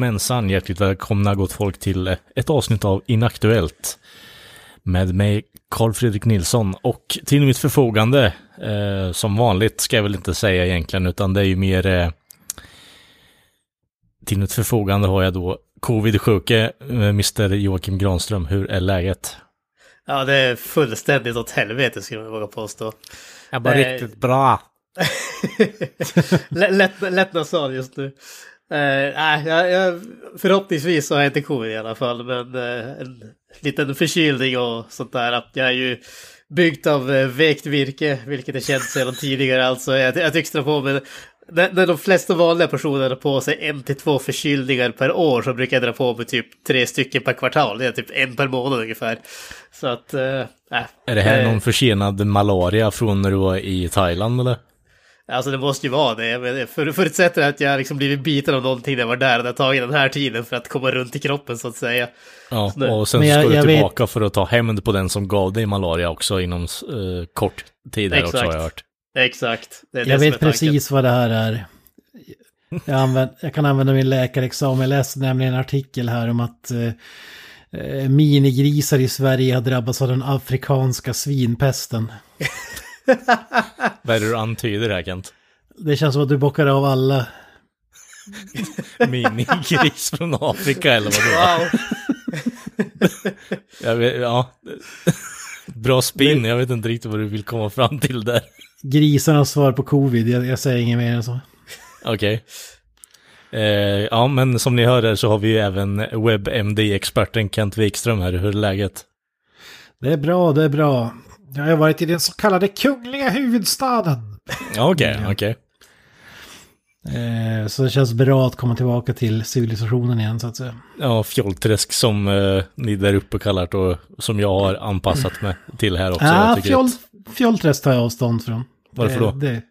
Jajamensan, hjärtligt välkomna gott folk till ett avsnitt av Inaktuellt. Med mig Carl Fredrik Nilsson och till mitt förfogande, eh, som vanligt ska jag väl inte säga egentligen, utan det är ju mer eh, till mitt förfogande har jag då covid-sjuke, eh, Mr Joakim Granström. Hur är läget? Ja, det är fullständigt åt helvete skulle jag våga påstå. Jag bara Eh, riktigt bra. lätt, lätt, lätt nasal just nu. Eh, nej, jag, jag, förhoppningsvis så har jag inte covid i alla fall, men eh, en liten förkylning och sånt där. Jag är ju byggt av eh, vekt virke, vilket är känt sedan tidigare. Alltså, jag, jag dra på mig... När, när de flesta vanliga personer har på sig en till två förkylningar per år så brukar jag dra på mig typ tre stycken per kvartal. Det är typ en per månad ungefär. Så att... Nej. Är det här Eh, någon försenad malaria från när du var i Thailand eller? Alltså det måste ju vara det. Men för, förutsätter att jag liksom blivit biten av någonting när jag var där. Det har tagit den här tiden för att komma runt i kroppen så att säga. Ja, Nej. och sen jag- ska du jag vet- tillbaka för att ta hämnd på den som gav dig malaria också inom eh, kort tid här också har Exakt. jag hört. Exakt. Det det Jag vet precis vad det här är. Jag, använd, jag kan använda min läkarexamen. Jag läste nämligen en artikel här om att eh, minigrisar i Sverige har drabbats av den afrikanska svinpesten. Vad är det du antyder här Kent? Det känns som att du bockar av alla. Minigris från Afrika eller vadå? Wow. Jag vet, ja. Bra spin, jag vet inte riktigt vad du vill komma fram till där. Grisarnas svar på covid. Jag, jag säger inget mer än så. Okej. Eh, ja, men som ni hör här så har vi ju även WebMD-experten Kent Wikström här. Hur är läget? Det är bra, det är bra. Jag har varit i den så kallade kungliga huvudstaden. Okej, okej. Eh, så det känns bra att komma tillbaka till civilisationen igen så att säga. Ja, fjollträsk som eh, ni där uppe kallar det och som jag har anpassat mig till här också. Ja, Jag tycker fjoll, att- fjollträsk tar jag avstånd från. Varför då? Det,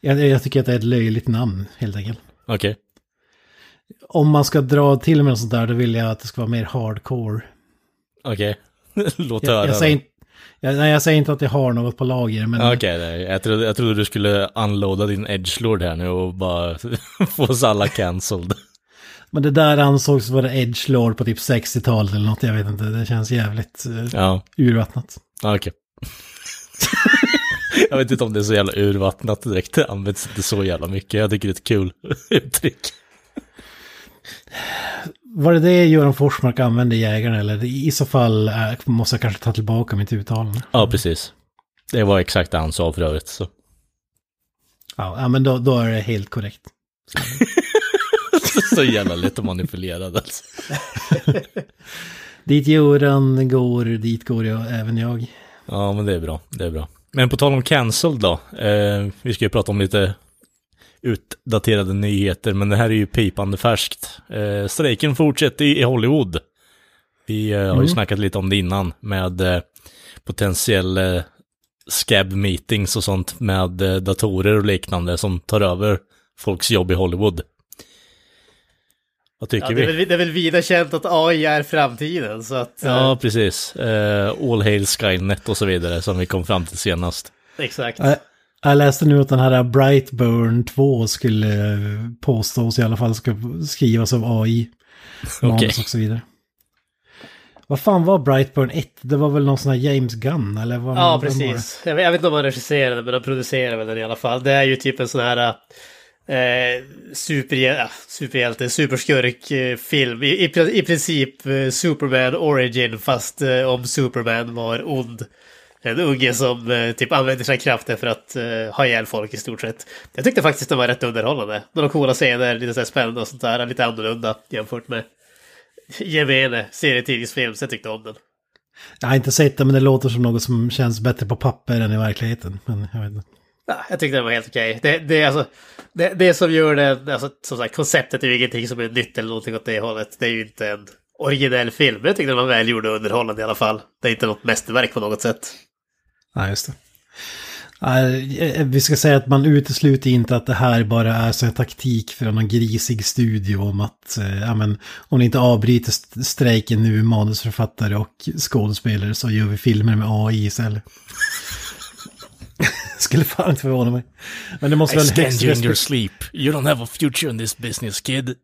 jag, jag tycker att det är ett löjligt namn helt enkelt. Okej. Om man ska dra till med något sånt där då vill jag att det ska vara mer hardcore. Okej. Låt Jag, höra. jag, då. säger, jag, nej, jag säger inte att jag har något på lager men Okej, nej, jag, trodde, jag trodde du skulle unloada din edgelord här nu och bara få oss alla cancelled. Men det där ansågs vara edgelord på typ 60-talet eller något, jag vet inte. Det känns jävligt uh, Ja, urvattnat. okej. jag vet inte om det är så jävla urvattnat direkt, det används inte så jävla mycket. Jag tycker det är ett kul uttryck. Var det det Göran Forsmark använde i Jägarna eller? I så fall eh, måste jag kanske ta tillbaka mitt uttalande. Ja, precis. Det var exakt det han sa för övrigt. Så. Ja, men då, då är det helt korrekt. så jävla lätt att manipulera alltså. Dit Göran går, dit går jag, även jag. Ja, men det är bra. Det är bra. Men på tal om cancelled då. Eh, vi ska ju prata om lite utdaterade nyheter, men det här är ju pipande färskt. Eh, strejken fortsätter i Hollywood. Vi eh, har ju Mm. snackat lite om det innan med eh, potentiell eh, scab meetings och sånt med eh, datorer och liknande som tar över folks jobb i Hollywood. Vad tycker Ja, det, vi? är väl, det är väl vida känt att AI är framtiden så att... Ja, eh, precis. Eh, All Hail Skynet och så vidare som vi kom fram till senast. exakt. Jag, läste nu att den här Brightburn 2 skulle eh, påstås i alla fall ska skrivas av AI. Okej. och så vidare. Vad fan var Brightburn 1? Det var väl någon sån här James Gunn eller? Vad, Ja, precis. Jag vet, jag vet inte om han regisserade, men han producerar väl den i alla fall. Det är ju typ en sån här eh, superhjälte, superhjälte superskurk-film. I, i, pri- I princip eh, Superman Origin, fast eh, om Superman var ond. En unge som eh, typ använder sina krafter för att eh, ha ihjäl folk i stort sett. Jag tyckte faktiskt den var rätt underhållande. Några coola scener, lite så här spännande och sånt där. Lite annorlunda jämfört med gemene serietidningsfilm, så jag tyckte om den. Jag har inte sett det men det låter som något som känns bättre på papper än i verkligheten. Men jag vet inte. Ja, jag tyckte den var helt okej. Det, det, alltså, det, det som gör det, alltså, som sagt, konceptet är ju ingenting som är nytt eller någonting åt det hållet. Det är ju inte en originell film, jag tyckte den var välgjord och underhållande i alla fall. Det är inte något mästerverk på något sätt. Ja, just det. Nej, eh, Vi ska säga att man utesluter inte att det här bara är så en taktik för någon grisig studio om att eh, ja, men, om ni inte avbryter st- strejken nu, manusförfattare och skådespelare, så gör vi filmer med AI istället. Skulle fan inte förvåna mig. Men det måste I väl högst you in your sleep. You don't have a future in this business kid.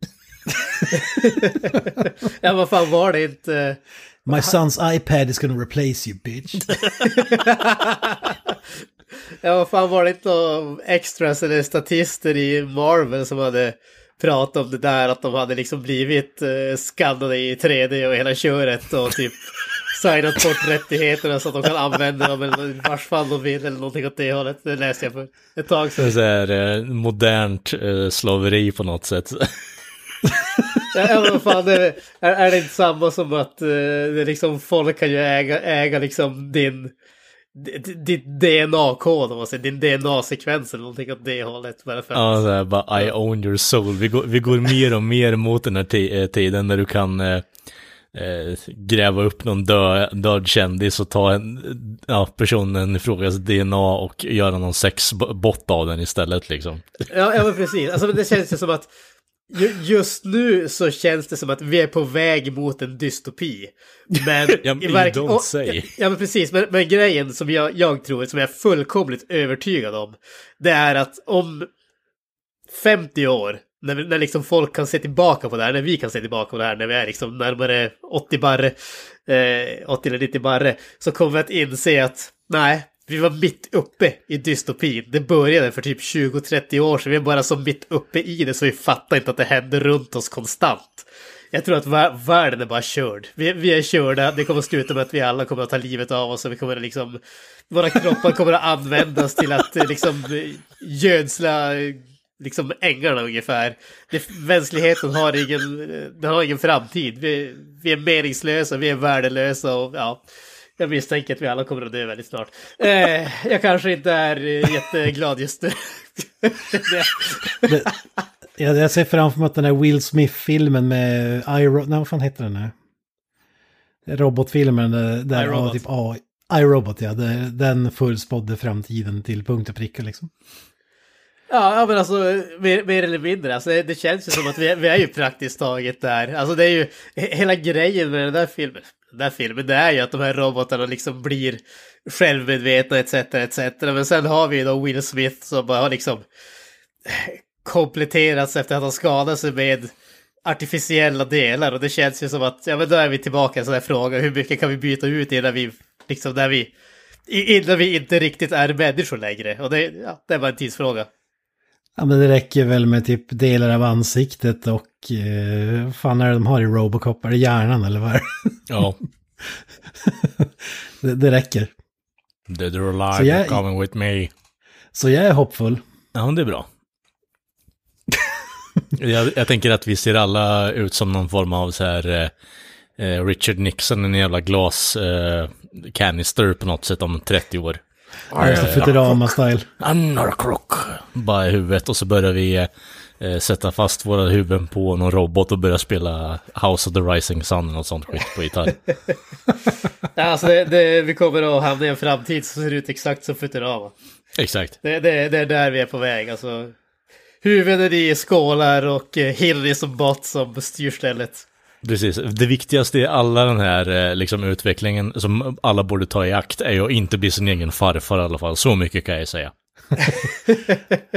Ja, vad fan var det inte? My son's iPad is gonna replace you bitch. Ja, vad fan var det inte några extras eller statister i Marvel som hade pratat om det där att de hade liksom blivit eh, skannade i 3D och hela köret och typ signat bort rättigheterna så att de kan använda dem eller vars fall de vill eller någonting åt det hållet. Det läste jag för ett tag Det sedan. är så här eh, modernt eh, slaveri på något sätt. Ja, fan, det, är, är det inte samma som att eh, det är liksom folk kan ju äga, äga liksom din ditt DNA-kod, om man säger, din DNA-sekvens eller någonting åt det hållet. Bara för att, Ja, så här, bara I own your soul. Vi går, vi går mer och mer mot den här eh, tiden där du kan eh, eh, gräva upp någon dö, död kändis och ta en, ja, personen i frågas DNA och göra någon sexbot av den istället liksom. Ja, ja men precis. Alltså, det känns ju som att just nu så känns det som att vi är på väg mot en dystopi. Men Ja, men verk- don't say. Ja, ja, men precis. Men, men grejen som jag, jag tror, som jag är fullkomligt övertygad om, det är att om 50 år, när, när liksom folk kan se tillbaka på det här, när vi kan se tillbaka på det här, när vi är liksom närmare 80 barre, eh, 80 eller 90 barre, så kommer vi att inse att nej, vi var mitt uppe i dystopin. Det började för typ 20-30 år sedan. Vi är bara så mitt uppe i det så vi fattar inte att det händer runt oss konstant. Jag tror att världen är bara körd. Vi, vi är körda, det kommer att sluta med att vi alla kommer att ta livet av oss och vi kommer att liksom... Våra kroppar kommer att användas till att eh, liksom eh, gödsla eh, liksom ängarna ungefär. Det, mänskligheten har ingen, den har ingen framtid. Vi, vi är meningslösa, vi är värdelösa och ja... Jag misstänker att vi alla kommer att dö väldigt snart. Eh, jag kanske inte är eh, jätteglad just nu. Det- jag, jag ser framför mig att den här Will Smith-filmen med iRobot, nej vad fan heter den här? Robotfilmen där, där iRobot. typ AI, iRobot ja, den förutspådde framtiden till punkt och pricka liksom. Ja, men alltså mer, mer eller mindre. Alltså, det, känns ju som att vi, vi är ju praktiskt taget där. Alltså det är ju he- hela grejen med den där filmen. Den där filmen, det är ju att de här robotarna liksom blir självmedvetna etc. etc. Men sen har vi ju då Will Smith som bara har liksom kompletterats efter att han skadat sig med artificiella delar. Och det känns ju som att, ja men då är vi tillbaka i en sån här fråga. Hur mycket kan vi byta ut innan vi, liksom när vi, innan vi inte riktigt är människor längre? Och det, ja, det är bara en tidsfråga. Ja men det räcker väl med typ delar av ansiktet och eh, fan är det de har i Robocop? Är det hjärnan eller vad? Ja, det? Det räcker. dead or Så alive, jag- coming with me. Så jag är hoppfull. Ja, det är bra. jag, jag tänker att vi ser alla ut som någon form av så här eh, eh, Richard Nixon, en jävla glas eh, canister på något sätt om 30 år. Alltså Futurama-style. I'm not a crook. Bara i huvudet och så börjar vi eh, sätta fast våra huvuden på någon robot och börja spela House of the Rising Sun och sånt skit på gitarr. Ja, alltså det, det, vi kommer att hamna i en framtid som ser ut exakt som Futurama. Exakt. Det, det, det är där vi är på väg. Alltså, huvuden i skålar och eh, Hillary som bot som styr stället. Precis. Det viktigaste i alla den här eh, liksom, utvecklingen som alla borde ta i akt är ju att inte bli sin egen farfar i alla fall. Så mycket kan jag säga.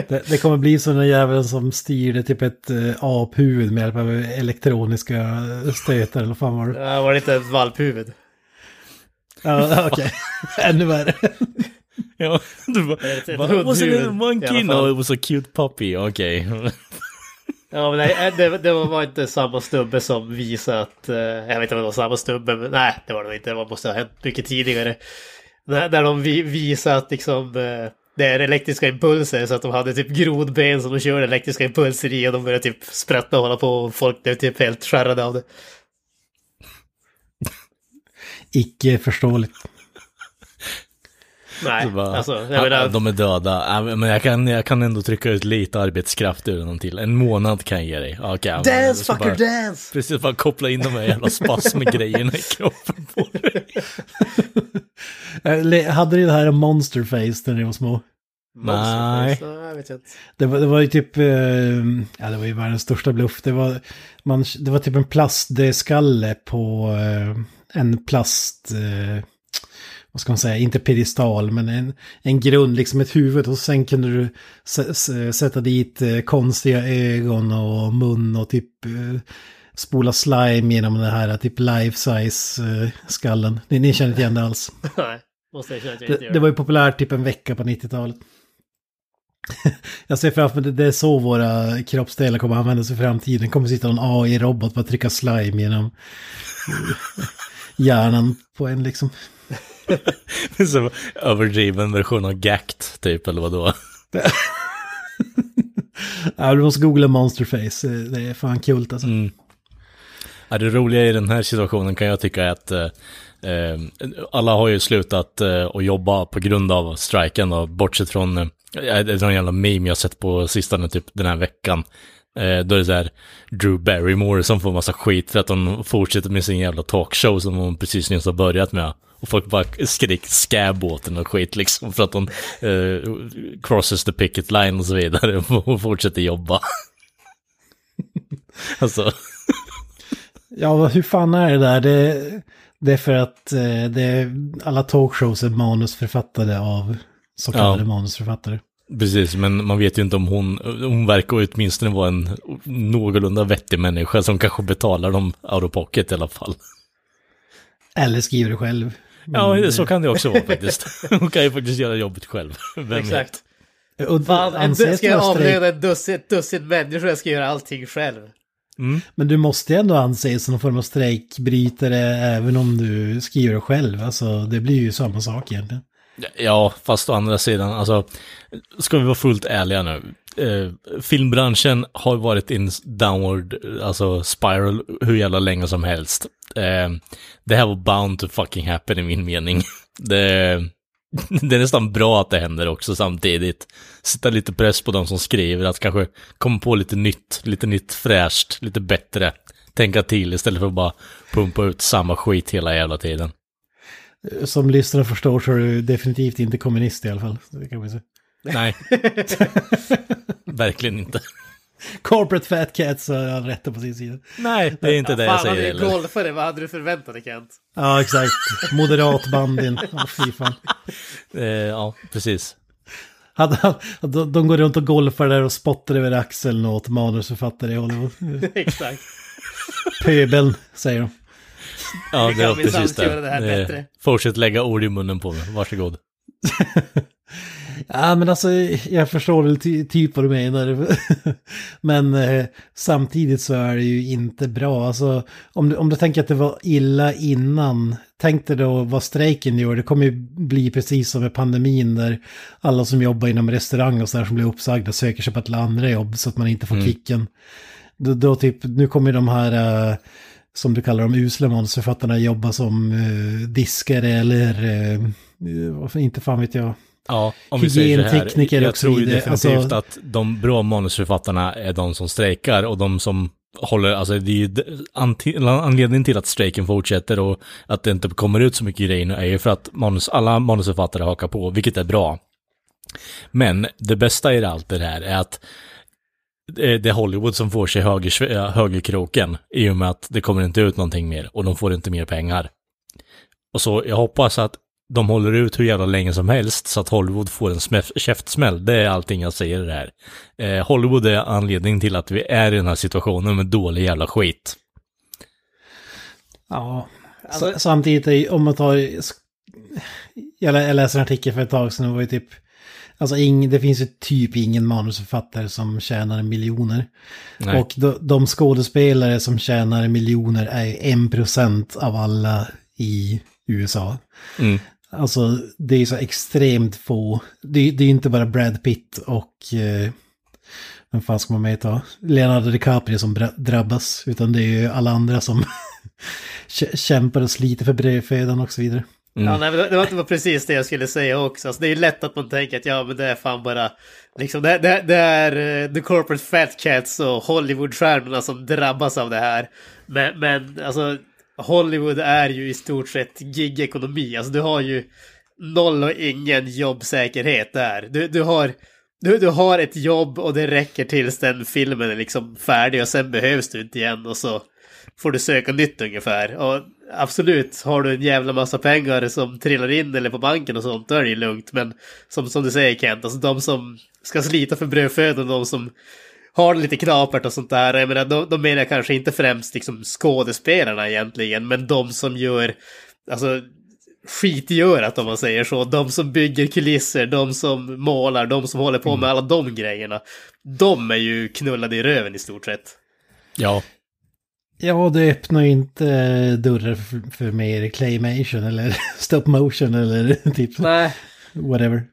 Det, det kommer bli som den jäveln som styrde typ ett eh, aphuvud med hjälp av elektroniska stötar eller fan var det? Ja, var det inte ett valphuvud? Ja, okej. Ännu värre. Ja, du bara, Ett- ett "What was a monkey? No, it was a cute puppy. Okej. Ja, men nej, eh, det, det var inte samma stubbe som visade att... eh, jag vet inte om det var samma stubbe, men nej, det var det inte. Det måste ha hänt mycket tidigare. När, när de vi, visade att liksom... eh, det är elektriska impulser så att de hade typ grodben som de körde elektriska impulser i och de började typ sprätta och hålla på och folk blev typ helt skärrade av det. Icke förståeligt. Nej, Så bara, alltså jag "Ah, menar... De är döda. Ja, Men jag kan, jag kan ändå trycka ut lite arbetskraft ur dem till. En månad kan jag ge dig. Men Dance fucker bara- dance! Precis, bara koppla in de här jävla spasmgrejerna i kroppen på dig. Eh, Hade ni det här Monsterface när ni var små? Nej. Monsterface? Nej, jag vet inte. Det var, det var ju typ, eh, ja det var ju världens största bluff. Det var, man, det var typ en plastskalle på eh, en plast, eh, vad ska man säga, inte pedestal, men en, en grund, liksom ett huvud. Och sen kunde du sätta dit eh, konstiga ögon och mun och typ eh, spola slime genom den här typ life-size eh, skallen. Ni, ni känner inte igen det alls. Nej, måste jag känna att jag inte Det, gör. det var ju populärt typ en vecka på 90-talet. Jag ser framför mig, det är så våra kroppsdelar kommer användas i framtiden. kommer sitta en AI-robot att trycka slime genom hjärnan på en liksom. Så överdriven version av Gact, typ, eller vadå? Ja, du måste googla monsterface, det är fan kul alltså. Mm. Ja, det roliga i den här situationen kan jag tycka är att eh, eh, alla har ju slutat eh, att jobba på grund av striken då, bortsett från, eh, det är någon jävla meme jag sett på sistone typ den här veckan. Eh, då är det så här Drew Barrymore som får massa skit för att hon fortsätter med sin jävla talkshow som hon precis nyss har börjat med. Och folk bara skrik scab åt den och skit liksom för att hon eh, crosses the picket line och så vidare och fortsätter jobba. alltså, Ja, hur fan är det där? Det, det är för att eh, det är, alla talkshows är manusförfattade av så kallade Ja. manusförfattare. Precis, men man vet ju inte om hon, hon verkar åtminstone vara en någorlunda vettig människa som kanske betalar dem out of pocket i alla fall. Eller skriver det själv. Ja, så kan det också vara faktiskt. Hon kan ju faktiskt göra jobbet själv. Vem vet? Exakt. Och Fan, en, anses ska jag avlöna ett dussin, dussin människor, jag ska göra allting själv. Mm. Men du måste ju ändå anses som någon form av strejkbrytare även om du skriver det själv. Alltså det blir ju samma sak egentligen. Ja, fast å andra sidan, alltså, ska vi vara fullt ärliga nu. Eh, filmbranschen har varit in downward, alltså spiral, hur jävla länge som helst. Eh, det här var bound to fucking happen i min mening. Det, det är nästan bra att det händer också samtidigt. Sätta lite press på de som skriver, att kanske komma på lite nytt, lite nytt fräscht, lite bättre. Tänka till istället för att bara pumpa ut samma skit hela jävla tiden. Eh, som lyssnare förstår så är du definitivt inte kommunist i alla fall. Det kan man säga. Nej. Verkligen inte. Corporate fat cats har han rätt på sin sida. Nej, det är inte det jag Fan, han säger är golfare, vad hade du förväntat dig Kent? Ja, exakt. Moderat bandin. Ja, fy fan. Eh, ja, precis. Han, de, de går runt och golfar där och spottar över axeln åt manusförfattare i Hollywood. Exakt. Pöbeln, säger de. Ja, det kan var precis det. det här Eh, bättre. Fortsätt lägga ord i munnen på mig, varsågod. Ja, men alltså jag förstår väl ty typ vad du menar. men eh, samtidigt så är det ju inte bra. Alltså om du, om du tänker att det var illa innan, tänk dig då vad strejken gör. Det kommer ju bli precis som med pandemin där alla som jobbar inom restaurang och så där som blir uppsagda söker sig på ett andra jobb så att man inte får kicken. Då, då typ, nu kommer de här, eh, som du kallar dem, usla manusförfattarna jobba som eh, diskare eller, eh, inte fan vet jag. Ja, om vi säger så här. Jag tror ju definitivt Alltså- att de bra manusförfattarna är de som strejkar och de som håller, alltså det är ju anledningen till att strejken fortsätter och att det inte kommer ut så mycket grejer nu är ju för att manus, alla manusförfattare hakar på, vilket är bra. Men det bästa i allt det här är att det är Hollywood som får sig höger, högerkroken i och med att det kommer inte ut någonting mer och de får inte mer pengar. Och så jag hoppas att de håller ut hur jävla länge som helst så att Hollywood får en käftsmäll. Det är allting jag säger det här. Eh, Hollywood är anledningen till att vi är i den här situationen med dålig jävla skit. Ja, Alltså- S- samtidigt är, om man tar... Jag lä- jag läste en artikel för ett tag sedan, det var ju typ... Alltså ing, det finns ju typ ingen manusförfattare som tjänar miljoner. Nej. Och de, de skådespelare som tjänar miljoner är ju en procent av alla i USA. Mm. Alltså det är så extremt få. Det, det är inte bara Brad Pitt och... Eh, vem fan ska man med ta? Leonardo DiCaprio som drabbas. Utan det är ju alla andra som kä- kämpar och sliter för brödfödan och så vidare. Mm. Ja, nej, men det, var, det var precis det jag skulle säga också. Alltså, det är ju lätt att man tänker att ja, men det är fan bara... Liksom, det, det, det är uh, the corporate fat cats och Hollywoodstjärnorna som drabbas av det här. Men, men alltså, Hollywood är ju i stort sett gig-ekonomi. Alltså du har ju noll och ingen jobbsäkerhet där. Du, du har... Du, du har ett jobb och det räcker tills den filmen är liksom färdig och sen behövs du inte igen och så får du söka nytt ungefär. Och absolut, har du en jävla massa pengar som trillar in eller på banken och sånt, då är det ju lugnt. Men som, som du säger Kent, alltså de som ska slita för brödfödan, de som har lite knapert och sånt där. Jag menar, de, de menar jag kanske inte främst liksom skådespelarna egentligen, men de som gör, alltså skitgörat om man säger så. De som bygger kulisser, de som målar, de som håller på med alla de grejerna. De är ju knullade i röven i stort sett. Ja, Ja, det öppnar ju inte eh, dörrar för, för mer claymation eller stop motion eller typ Nej. whatever.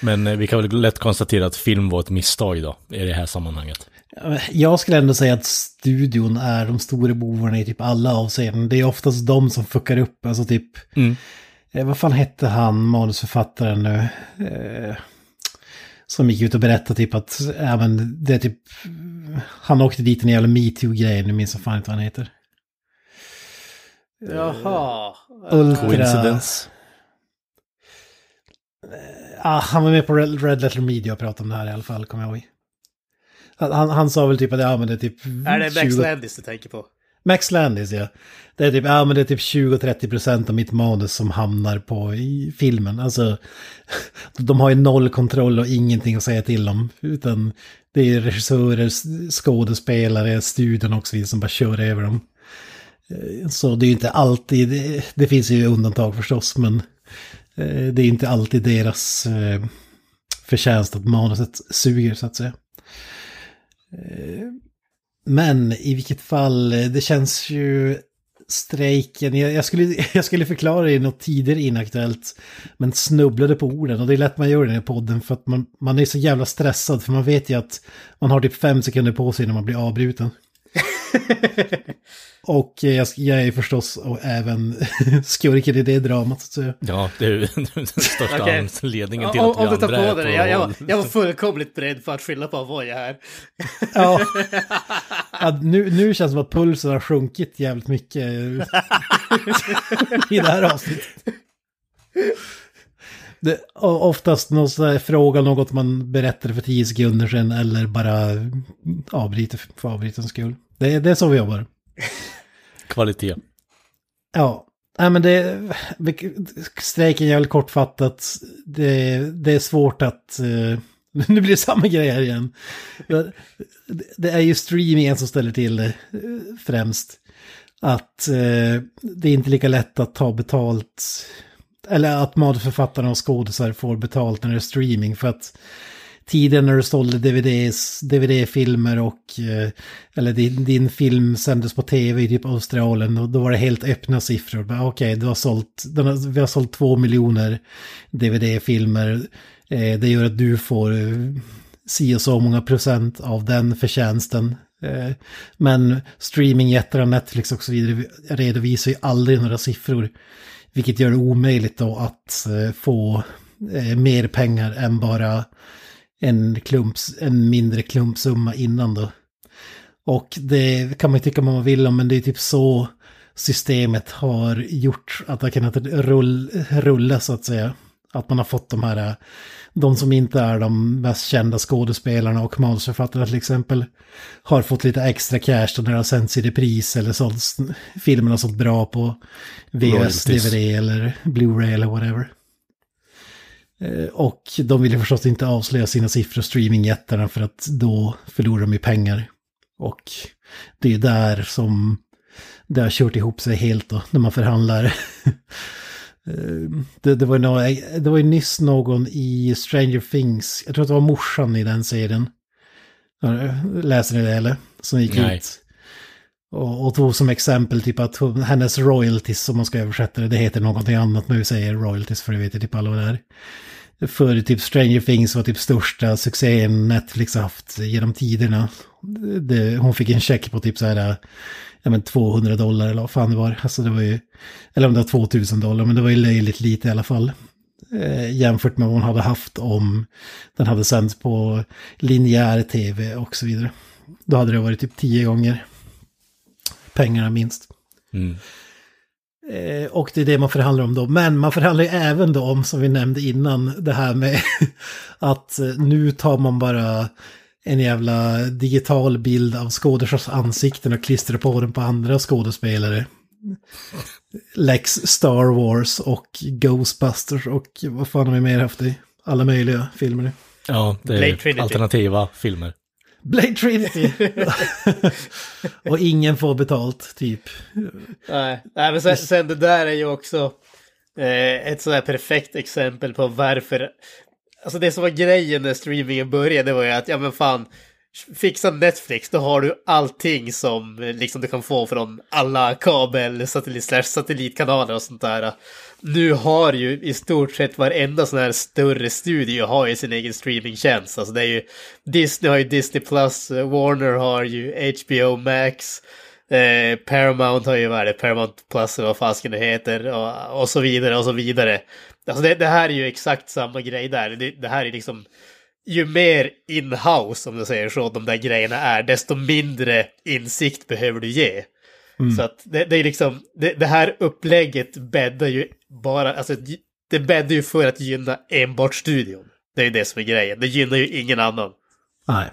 Men eh, vi kan väl lätt konstatera att film var ett misstag då, i det här sammanhanget. Jag skulle ändå säga att studion är de stora bovarna i typ alla avseenden. Det är oftast de som fuckar upp, alltså typ... Mm. Eh, vad fan hette han, manusförfattaren nu? Eh, som gick ut och berättade typ att, ja men det är typ... Han åkte dit en jävla metoo-grej, nu minns jag fan inte vad han heter. Jaha. Ultra... Coincidence. Ah, han var med på Red, Letter Media och pratade om det här i alla fall, kommer jag ihåg. Han, han, sa väl typ att ja, men det är typ... Är det Max 20 Landis du tänker på? Max Landis, ja. Det är typ, ja, men det är typ 20-30% av mitt manus som hamnar på i filmen. Alltså, de har ju noll kontroll och ingenting att säga till om. Utan det är regissörer, skådespelare, studion och så vidare som bara kör över dem. Eh, Så det är ju inte alltid, det, det finns ju undantag förstås, men Eh, det är inte alltid deras eh, förtjänst att manuset suger så att säga. Eh, men i vilket fall, eh, det känns ju strejken, jag, skulle, jag skulle förklara det i något tidigare inaktuellt, men snubblade på orden och det är lätt man gör det i den här podden för att man, man är så jävla stressad för man vet ju att man har typ fem sekunder på sig när man blir avbruten. och jag, jag är förstås och även skurken i det dramat. Så. att säga. Ja, det är den största Okej. anledningen till Om, att vi andra är på det, jag, jag, var- på- jag var fullkomligt beredd på att skylla på Avoya här. Ja. ja nu, nu känns det som att pulsen har sjunkit jävligt mycket i det här avsnittet. Det, och oftast någon sån här fråga, något man berättade för tio sekunder sedan eller bara avbryter för avbrytens skull. Det, det är så vi jobbar. Kvalitet. Ja, nej men det, strejken är väldigt kortfattat. Det, det är svårt att, eh, nu blir det samma grej här igen. Det, är ju streamingen som ställer till det eh, främst. Att eh, det är inte lika lätt att ta betalt, eller att manusförfattarna och skådisar får betalt när det är streaming. För att tiden när du sålde DVDs, DVD-filmer och, eh, eller din, din film sändes på tv i typ Australien och då var det helt öppna siffror. Okej, Okej, du har sålt, den har, vi har sålt två miljoner DVD-filmer. Eh, det gör att du får eh, si och så många procent av den förtjänsten. Eh, men streamingjättarna, Netflix och så vidare redovisar ju aldrig några siffror. Vilket gör det omöjligt då att eh, få eh, mer pengar än bara en, klumps, en mindre klumpsumma innan då. Och det kan man ju tycka vad man vill om, men det är typ så systemet har gjort att det har kunnat rull, rulla så att säga. Att man har fått de här, de som inte är de mest kända skådespelarna och manusförfattarna till exempel, har fått lite extra cash när det har sänts i repris eller sålts, filmerna har sålt bra på VS. DVD eller Blu-ray eller whatever. Eh, Och de vill ju förstås inte avslöja sina siffror streamingjättarna för att då förlorar de ju pengar. Och det är där som det har kört ihop sig helt då, när man förhandlar. Eh, det, det, var några, det var ju nyss någon i Stranger Things, jag tror att det var morsan i den serien. Läser ni det eller? Som gick Nej. ut. Och, och tog som exempel typ att hennes royalties, som man ska översätta det, det heter någonting annat, men vi säger royalties för det vet jag typ alla vad det är. För typ Stranger Things var typ största succén Netflix har haft genom tiderna. Det, hon fick en check på typ så här, ja men 200 dollar eller vad fan det var. Alltså det var ju, eller om det var 2000 dollar, men det var ju löjligt lite i alla fall. Eh, jämfört med vad hon hade haft om den hade sänts på linjär tv och så vidare. Då hade det varit typ tio gånger pengarna minst. Mm. Eh, och det är det man förhandlar om då. Men man förhandlar ju även då om, som vi nämnde innan, det här med att eh, nu tar man bara en jävla digital bild av skådespelars ansikten och klistrar på den på andra skådespelare. Lex Star Wars och Ghostbusters och vad fan har vi mer haft i alla möjliga filmer nu? Ja, det är alternativa filmer. Blade Trinity! och ingen får betalt, typ. Nej, nej men sen, sen det där är ju också eh, ett sådär perfekt exempel på varför... Alltså det som var grejen när streamingen började var ju att, ja men fan, fixa Netflix, då har du allting som eh, liksom du kan få från alla kabel, satellit, satellitkanaler och sånt där. Nu har ju i stort sett varenda sån här större studio har ju sin egen streamingtjänst. Alltså det är ju, Disney har ju Disney Plus, eh, Warner har ju HBO Max, Eh, Paramount har ju vad är det, Paramount Plus eller vad fasken det heter och, och så vidare och så vidare. Alltså det, det här är ju exakt samma grej där. Det, det här är liksom, ju mer in-house om du säger så, de där grejerna är, desto mindre insikt behöver du ge. Så att det, det är liksom, det, det här upplägget bäddar ju bara, alltså det bäddar ju för att gynna enbart studion. Det är ju det som är grejen, det gynnar ju ingen annan. Nej.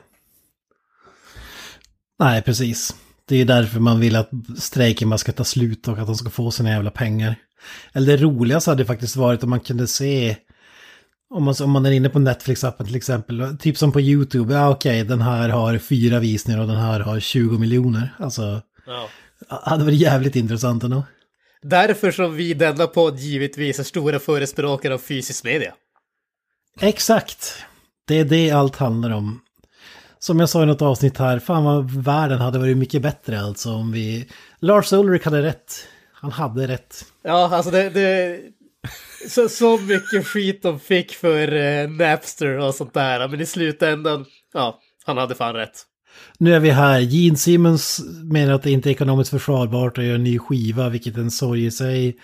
Nej, precis. Det är därför man vill att strejken bara ska ta slut och att de ska få sina jävla pengar. Eller det roligaste hade faktiskt varit om man kunde se, om man, om man är inne på Netflix-appen till exempel, typ som på YouTube, ja okej, den här har fyra visningar och den här har 20 miljoner. Alltså, Ja. hade varit jävligt intressant ändå. Därför som vi i denna podd givetvis är stora förespråkare av fysisk media. Exakt. Det är det allt handlar om. Som jag sa i något avsnitt här, fan vad världen hade varit mycket bättre alltså om vi... Lars Ulrich hade rätt. Han hade rätt. Ja, alltså det... det... Så, så mycket skit de fick för eh, Napster och sånt där, men i slutändan, ja, han hade fan rätt. Nu är vi här. Gene Simmons menar att det inte är ekonomiskt försvarbart att göra en ny skiva, vilket är en sorg i sig.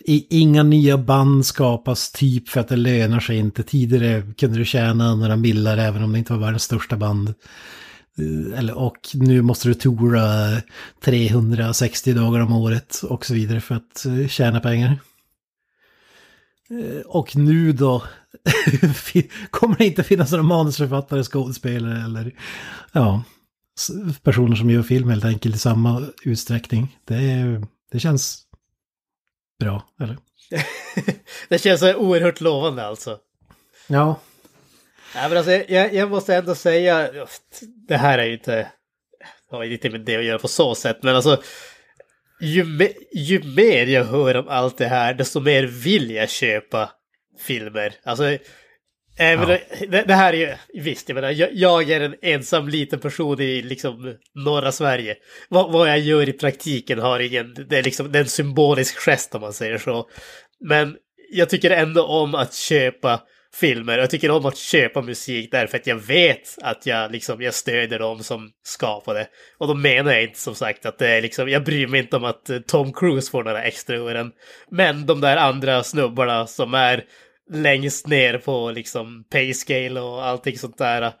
I, inga nya band skapas typ för att det lönar sig inte. Tidigare kunde du tjäna några millar även om det inte var världens största band. Eh, eller, och nu måste du tora 360 dagar om året och så vidare för att eh, tjäna pengar. Eh, och nu då kommer det inte finnas några manusförfattare, skådespelare eller ja, personer som gör film helt enkelt i samma utsträckning. Det, det känns bra, eller? det känns så oerhört lovande alltså. Ja, Ja, men alltså, jag, jag måste ändå säga, det här är ju inte, har inte med det att göra på så sätt, men alltså, ju, me, ju mer jag hör om allt det här, desto mer vill jag köpa filmer. Alltså, även, Ja. det, det här är ju, visst, jag menar, jag, jag är en ensam liten person i liksom norra Sverige. Vad, vad jag gör i praktiken har ingen, det är liksom det är en symbolisk gest om man säger så. Men jag tycker ändå om att köpa filmer. Jag tycker om att köpa musik därför att jag vet att jag, liksom, jag stöder dem som skapar det. Och då menar jag inte som sagt att det är liksom, jag bryr mig inte om att eh, Tom Cruise får några extra ören. Men de där andra snubbarna som är längst ner på liksom payscale och allting sånt där.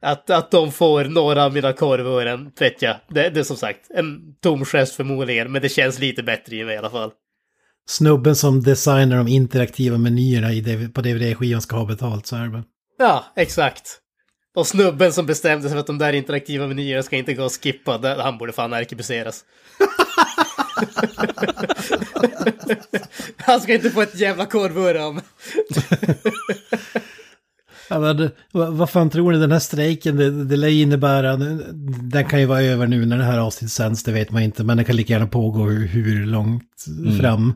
Att, att de får några av mina korvören, vet jag. Det, det är som sagt en tom gest förmodligen, men det känns lite bättre i mig i alla fall. snubben som designar de interaktiva menyerna i på DVD-skivan ska ha betalt, så är det. Ja, exakt. Och snubben som bestämde sig för att de där interaktiva menyerna ska inte gå att skippa, han borde fan ärkebuseras. han ska inte få ett jävla korvöre om. Ja, men, vad, vad fan tror ni, den här strejken, det, det lär innebära, den kan ju vara över nu när det här avsnittet sänds, det vet man inte, men det kan lika gärna pågå hur, hur långt fram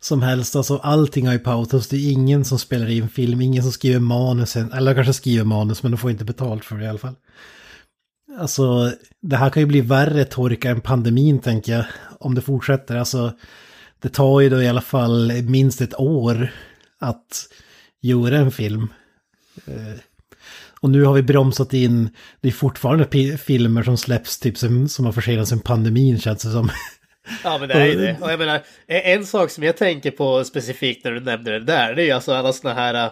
som helst. Alltså allting har ju pausats, det är ingen som spelar in film, ingen som skriver manus, eller kanske skriver manus, men de får inte betalt för det i alla fall. Alltså, det här kan ju bli värre torka än pandemin, tänker jag, om det fortsätter. Alltså, det tar ju då i alla fall minst ett år att göra en film. Eh, Och nu har vi bromsat in, det är fortfarande filmer som släpps typ som, som har försenats sen pandemin känns det som. Ja, men det är det. Och jag menar, en sak som jag tänker på specifikt när du nämnde det där, det är ju alltså alla såna här,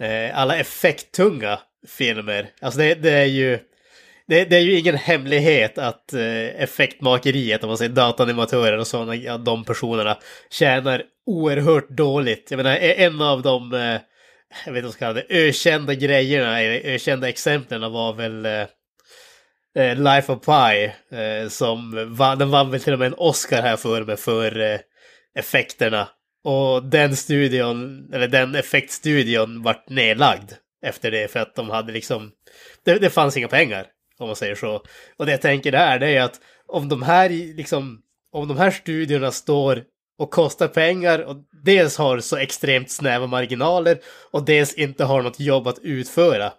eh, alla effekttunga filmer. Alltså det, det är ju, det, det är ju ingen hemlighet att eh, effektmakeriet, om man säger datanimatörer och sådana, ja, de personerna tjänar oerhört dåligt. Jag menar, e-, en av de, eh, jag vet inte vad jag ska kalla det, ökända grejerna, ökända exemplen var väl eh, eh, Life of Pi. Eh, som vann, den vann väl till och med en Oscar här för mig för eh, effekterna. Och den studion, eller den effektstudion vart nedlagd efter det för att de hade liksom, det, det fanns inga pengar om man säger så. Och det jag tänker där det är att om de här liksom, om de här studierna står och kostar pengar och dels har så extremt snäva marginaler och dels inte har något jobb att utföra.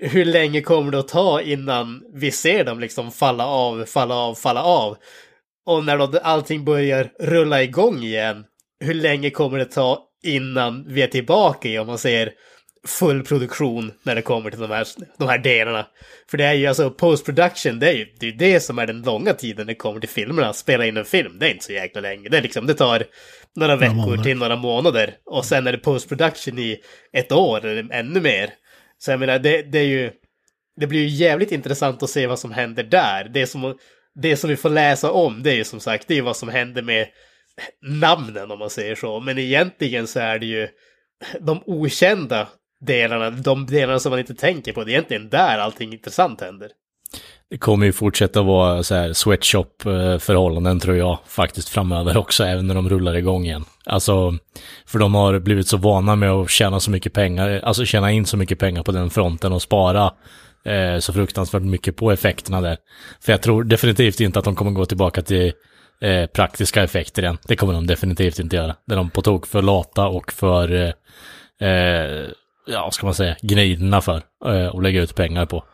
Hur länge kommer det att ta innan vi ser dem liksom falla av, falla av, falla av? Och när då allting börjar rulla igång igen, hur länge kommer det ta innan vi är tillbaka i, om man säger, full produktion när det kommer till de här, de här delarna. För det är ju alltså post production, det är ju det, är det som är den långa tiden det kommer till filmerna. Spela in en film, det är inte så jäkla länge. Det, är liksom, det tar några veckor månader. till några månader. Och sen är det post production i ett år eller ännu mer. Så jag menar, det, det är ju... Det blir ju jävligt intressant att se vad som händer där. Det som, det som vi får läsa om, det är ju som sagt, det är vad som händer med namnen om man säger så. Men egentligen så är det ju de okända delarna, de delarna som man inte tänker på. Det är egentligen där allting intressant händer. Det kommer ju fortsätta vara så här sweatshop-förhållanden tror jag faktiskt framöver också, även när de rullar igång igen. Alltså, för de har blivit så vana med att tjäna så mycket pengar, alltså tjäna in så mycket pengar på den fronten och spara eh, så fruktansvärt mycket på effekterna där. För jag tror definitivt inte att de kommer gå tillbaka till eh, praktiska effekter igen. Det kommer de definitivt inte göra. Det är de på tok för lata och för eh, eh ja, ska man säga, gnidna för eh, att lägga ut pengar på.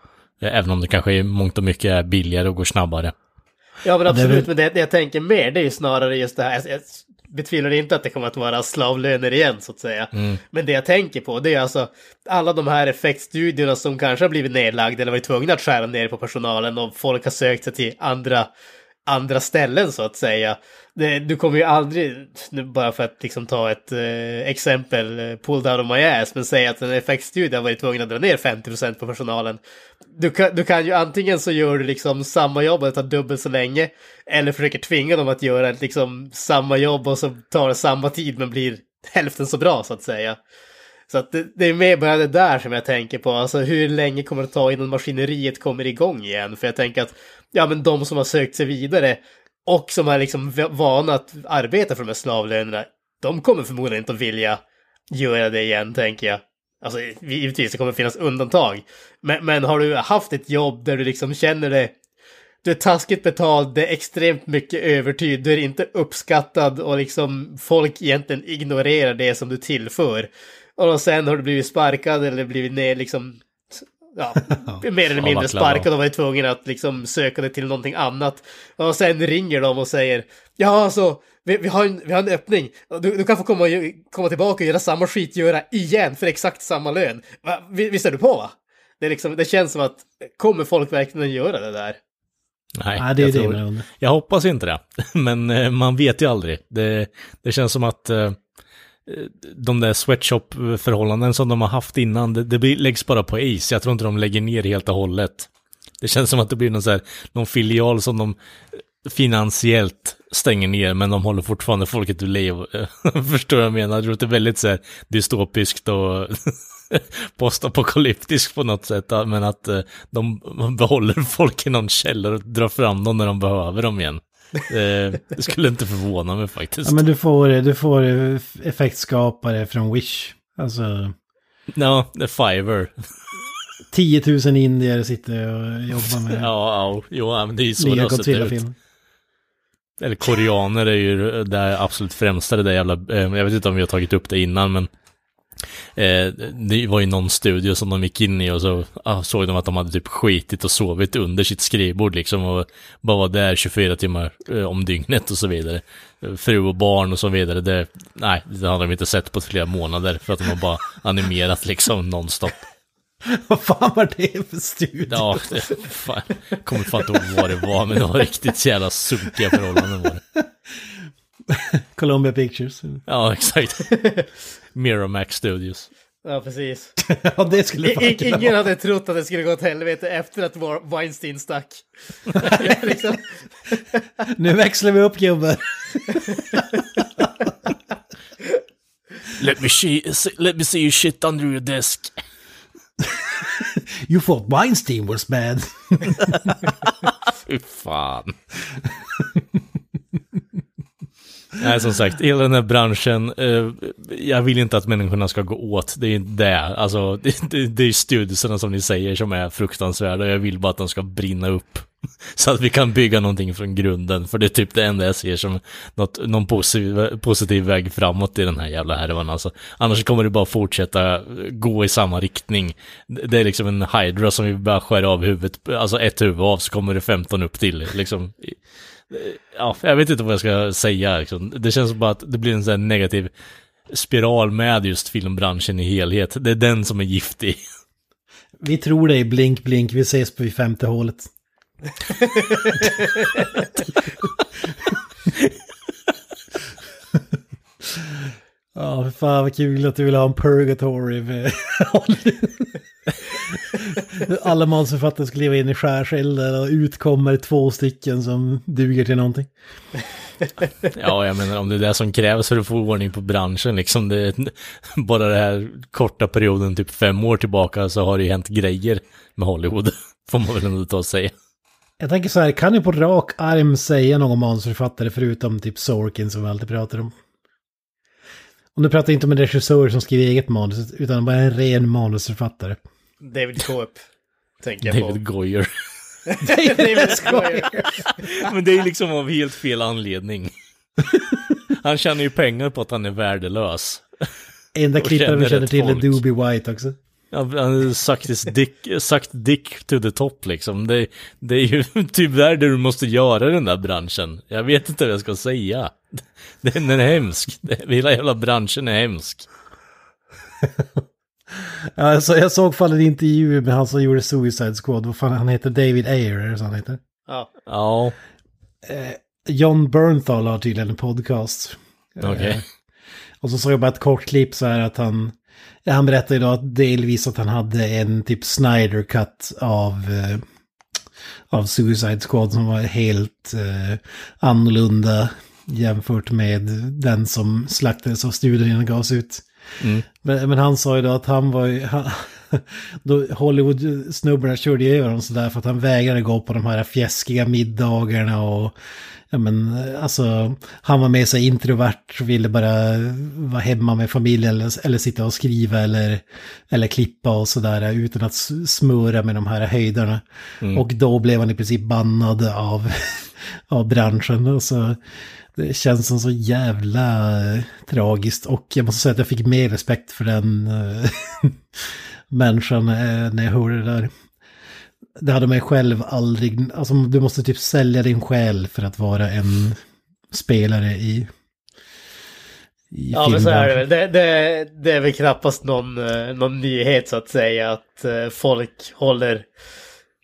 Eh, även om det kanske i mångt och mycket är billigare och går snabbare. Ja men absolut, men det, det jag tänker mer det är ju snarare just det här, jag, jag betvivlar inte att det kommer att vara slavlöner igen så att säga. Mm. Men det jag tänker på det är alltså alla de här effektstudiorna som kanske har blivit nedlagda eller varit tvungna att skära ner på personalen och folk har sökt sig till andra andra ställen så att säga. Det, du kommer ju aldrig, nu bara för att liksom ta ett eh, exempel, eh, pulled out of my ass, men säga att en effektstudie har varit tvungen att dra ner 50% på personalen. Du kan, du kan ju antingen så gör du liksom samma jobb och det tar dubbelt så länge, eller försöker tvinga dem att göra liksom samma jobb och så tar det samma tid men blir hälften så bra så att säga. Så att det, det, är mer bara det där som jag tänker på. Alltså hur länge kommer det ta innan maskineriet kommer igång igen? För jag tänker att, ja men de som har sökt sig vidare och som är liksom vana att arbeta för de här slavlönerna, de kommer förmodligen inte att vilja göra det igen, tänker jag. Alltså givetvis, det kommer finnas undantag. Men, men har du haft ett jobb där du liksom känner det du är taskigt betald, det är extremt mycket övertid, du är inte uppskattad och liksom folk egentligen ignorerar det som du tillför. Och sen har du blivit sparkad eller blivit ner liksom ja, mer eller mindre sparkad och varit tvungen att liksom söka dig till någonting annat. Och sen ringer de och säger ja alltså vi, vi, har, en, vi har en öppning. Du, du kan få komma, komma tillbaka och göra samma skit, göra igen för exakt samma lön. Va, visst är du på va? Det, är liksom, det känns som att kommer folk verkligen göra det där? Nej, Nej det är jag, det tror, jag hoppas inte det. Men eh, man vet ju aldrig. Det, det känns som att eh, de där sweatshop-förhållanden som de har haft innan, det, det läggs bara på is. Jag tror inte de lägger ner helt och hållet. Det känns som att det blir någon, så här, någon filial som de eh, finansiellt stänger ner, men de håller fortfarande folket ur liv. Förstår vad jag menar? Jag tror att det är väldigt så här dystopiskt och postapokalyptiskt på något sätt, men att eh, de behåller folk i någon källare och drar fram dem när de behöver dem igen. Eh, det skulle inte förvåna mig faktiskt. Ja, men du får, du får effektskapare från Wish. Alltså... Ja, är Fiverr. 10 000 indier sitter och jobbar med... ja, ja, jo, men det är ju så det har sett ut. Eller koreaner är ju det absolut främsta, det där jävla... Eh, jag vet inte om vi har tagit upp det innan, men Eh, det var ju någon studio som de gick in i och så ah, såg de att de hade typ skitit och sovit under sitt skrivbord liksom och bara var där 24 timmar eh, om dygnet och så vidare. Fru och barn och så vidare, det, nej, det hade de inte sett på flera månader för att de har bara animerat liksom nonstop. Vad fan var det för studio? Ja, det, fan, kommer fan inte ihåg vad det var, men det var riktigt jävla sunkiga förhållanden var det. Columbia Pictures. Ja, exakt. Miramax Studios. Ja, precis. ja, det skulle I, Ingen vara. hade trott att det skulle gå åt helvete efter att Weinstein stack. liksom. nu växlar vi upp gubbar. let, me see, let me see you shit under your desk. You thought Weinstein was bad. Fy fan. Nej, som sagt, hela den här branschen, eh, jag vill inte att människorna ska gå åt, det är inte det. Alltså, det, det, det är studierna som ni säger som är fruktansvärda, jag vill bara att de ska brinna upp. Så att vi kan bygga någonting från grunden, för det är typ det enda jag ser som något, någon positiv, positiv väg framåt i den här jävla härvan alltså. Annars kommer det bara fortsätta gå i samma riktning. Det är liksom en hydra som vi bara skär av huvudet, alltså ett huvud av så kommer det 15 upp till liksom. Ja, jag vet inte vad jag ska säga liksom. Det känns bara att det blir en sån negativ spiral med just filmbranschen i helhet. Det är den som är giftig. Vi tror dig, blink blink, vi ses på femte hålet. Ja, för fan vad kul att du vill ha en purgatory med Alla manusförfattare ska leva in i skärselden och utkommer två stycken som duger till någonting. Ja, jag menar om det är det som krävs för att få ordning på branschen liksom. Det, bara den här korta perioden, typ fem år tillbaka, så har det ju hänt grejer med Hollywood. Får man väl ändå ta och säga. Jag tänker så här, kan du på rak arm säga någon manusförfattare förutom typ Sorkin som vi alltid pratar om? Och nu pratar jag inte om en regissör som skriver eget manus, utan bara en ren manusförfattare. David Coep. Tänker jag David på. Goyer. David Coep. Men det är liksom av helt fel anledning. Han tjänar ju pengar på att han är värdelös. Enda klipparen vi känner till är folk. Doobie White också. Ja, Han har sagt dick, sagt dick to the top liksom. Det, det är ju tyvärr det du måste göra i den där branschen. Jag vet inte vad jag ska säga. Den är hemsk. Hela jävla branschen är hemsk. Ja, alltså, jag såg fall en intervju med han som gjorde Suicide Squad. Vad fan, han heter David Ayer, är det så han heter? Ja. Ja, John Bernthal har tydligen en podcast. okej. Och så såg jag bara ett kort klipp så här att han... Han berättade då att delvis att han hade en typ Snyder cut av... Eh, av Suicide Squad som var helt eh, annorlunda jämfört med den som slaktades av studion innan gavs ut. Mm. Men, men han sa ju då att han var ju... Han, då Hollywood-snubbarna körde över honom sådär för att han vägrade gå på de här fjäskiga middagarna och... Ja men alltså, han var med sig introvert ville bara vara hemma med familjen eller, eller sitta och skriva eller, eller klippa och sådär utan att smöra med de här höjderna. Och då blev han i princip bannad av, av branschen. Och så, det känns som så jävla eh, tragiskt och jag måste säga att jag fick mer respekt för den eh, människan eh, när jag hörde det där. Det hade man själv aldrig, alltså du måste typ sälja din själ för att vara en spelare i, Ja, men så är det väl. Det, det, det är väl knappast någon, någon nyhet så att säga att folk håller...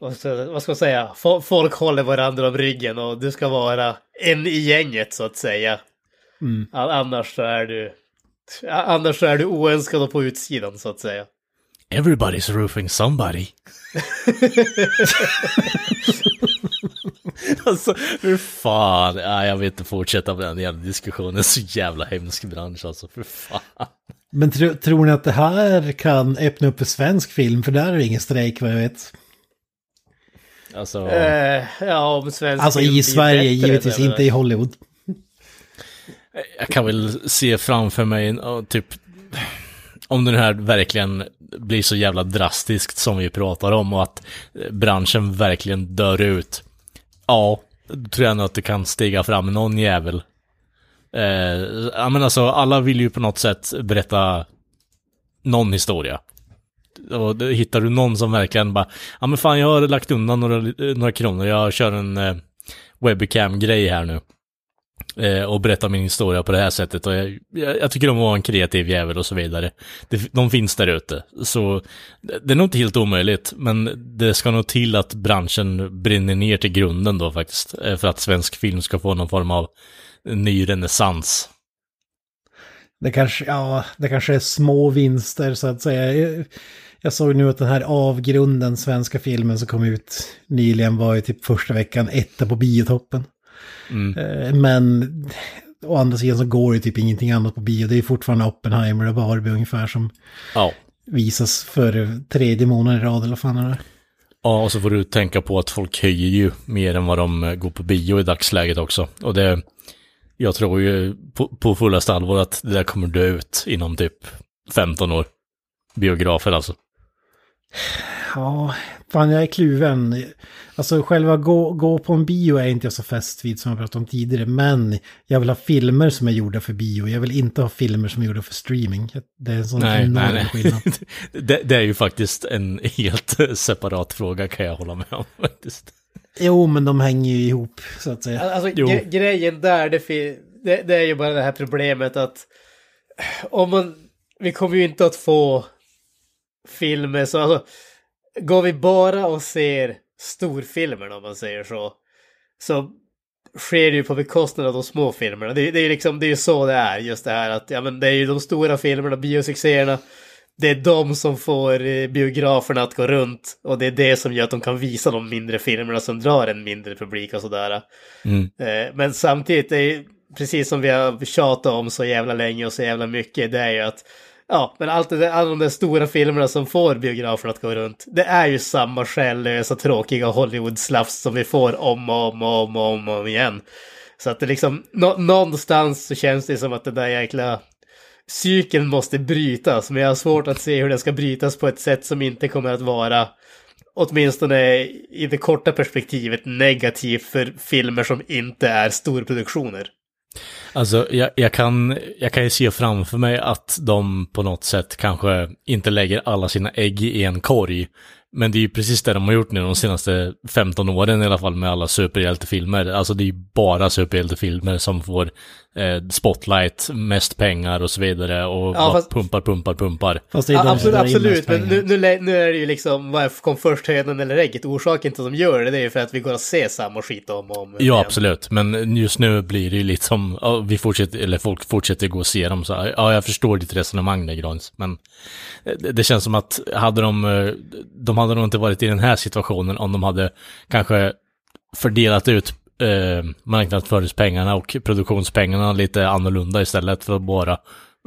Vad ska, vad ska man säga? Fo- Folk håller varandra om ryggen och du ska vara en i gänget så att säga. Mm. Annars så är du... Annars så är du oönskad och på utsidan så att säga. Everybody's roofing somebody. alltså, hur fan. Ja, jag vill inte fortsätta med den jävla diskussionen. Så jävla hemsk bransch alltså, för fan. Men tro, tror ni att det här kan öppna upp för svensk film? För där är det ingen strejk vad jag vet. Alltså, Eh, ja, om svensk Alltså i Sverige, bättre, givetvis det- inte i Hollywood. jag kan väl se framför mig, typ, om den här verkligen blir så jävla drastiskt som vi pratar om och att branschen verkligen dör ut. Ja, då tror jag nog att det kan stiga fram någon jävel. Eh, ja men alltså, alla vill ju på något sätt berätta någon historia. Och då hittar du någon som verkligen bara, ja men fan jag har lagt undan några, några kronor, jag kör en eh, webcam-grej här nu. Eh, och berättar min historia på det här sättet. Och jag, jag, jag tycker om att vara en kreativ jävel och så vidare. Det, de finns där ute. Så det, det är nog inte helt omöjligt, men det ska nog till att branschen brinner ner till grunden då faktiskt. eh, För att svensk film ska få någon form av ny renässans. Det kanske, ja, det kanske är små vinster så att säga. Jag, såg nu att den här avgrunden, svenska filmen som kom ut nyligen var ju typ första veckan etta på biotoppen. Mm. Eh, Men å andra sidan så går det typ ingenting annat på bio. Det är fortfarande Oppenheimer och Barbie ungefär som Ja. visas för tredje månaden i rad eller vad fan är det? Ja, och så får du tänka på att folk höjer ju mer än vad de eh, går på bio i dagsläget också. Och det, jag tror ju på, på fullaste allvar att det där kommer dö ut inom typ 15 år. Biografer alltså. Ja, fan jag är kluven. Alltså själva gå, gå på en bio är inte jag så fäst vid som jag pratade om tidigare. Men jag vill ha filmer som är gjorda för bio. Jag vill inte ha filmer som är gjorda för streaming. Det är en sån Nej, enorm nej, nej. skillnad. det, det är ju faktiskt en helt separat fråga kan jag hålla med om faktiskt. Jo, men de hänger ju ihop så att säga. Alltså gre- grejen där, det, det, det är ju bara det här problemet att om man, vi kommer ju inte att få filmer så, alltså, går vi bara och ser storfilmerna om man säger så, så sker det ju på bekostnad av de små filmerna. Det, det är ju liksom, det är ju så det är, just det här att, ja men det är ju de stora filmerna, biosuccéerna, det är de som får eh, biograferna att gå runt och det är det som gör att de kan visa de mindre filmerna som drar en mindre publik och sådär. Mm. Eh, Men samtidigt, det är precis som vi har tjatat om så jävla länge och så jävla mycket, det är ju att Ja, men allt det där, alla de där stora filmerna som får biograferna att gå runt, det är ju samma själlösa tråkiga Hollywood-slafs som vi får om och om och om och om, om igen. Så att det liksom, nå- någonstans så känns det som att det där jäkla cykeln måste brytas, men jag har svårt att se hur den ska brytas på ett sätt som inte kommer att vara åtminstone i det korta perspektivet negativt för filmer som inte är storproduktioner. Alltså, jag, jag, kan, jag kan ju se framför mig att de på något sätt kanske inte lägger alla sina ägg i en korg. Men det är ju precis det de har gjort nu de senaste 15 åren i alla fall med alla superhjältefilmer. Alltså det är ju bara superhjältefilmer som får eh, spotlight, mest pengar och så vidare och Ja, fast- pumpar, pumpar, pumpar. Fast det är Ja, absolut, absolut. men nu, nu, nu är det ju liksom, vad kom först hönan eller ägget? Orsaken till att de gör det, det är ju för att vi går och ser samma skit om och om Ja, igen. absolut. Men just nu blir det ju lite som, ja, vi fortsätter, eller folk fortsätter gå och se dem så. Ja, jag förstår ditt resonemang där, Grans. Men det, det känns som att hade de, eh, de hade nog inte varit i den här situationen om de hade kanske fördelat ut eh, marknadsföringspengarna och produktionspengarna lite annorlunda istället för att bara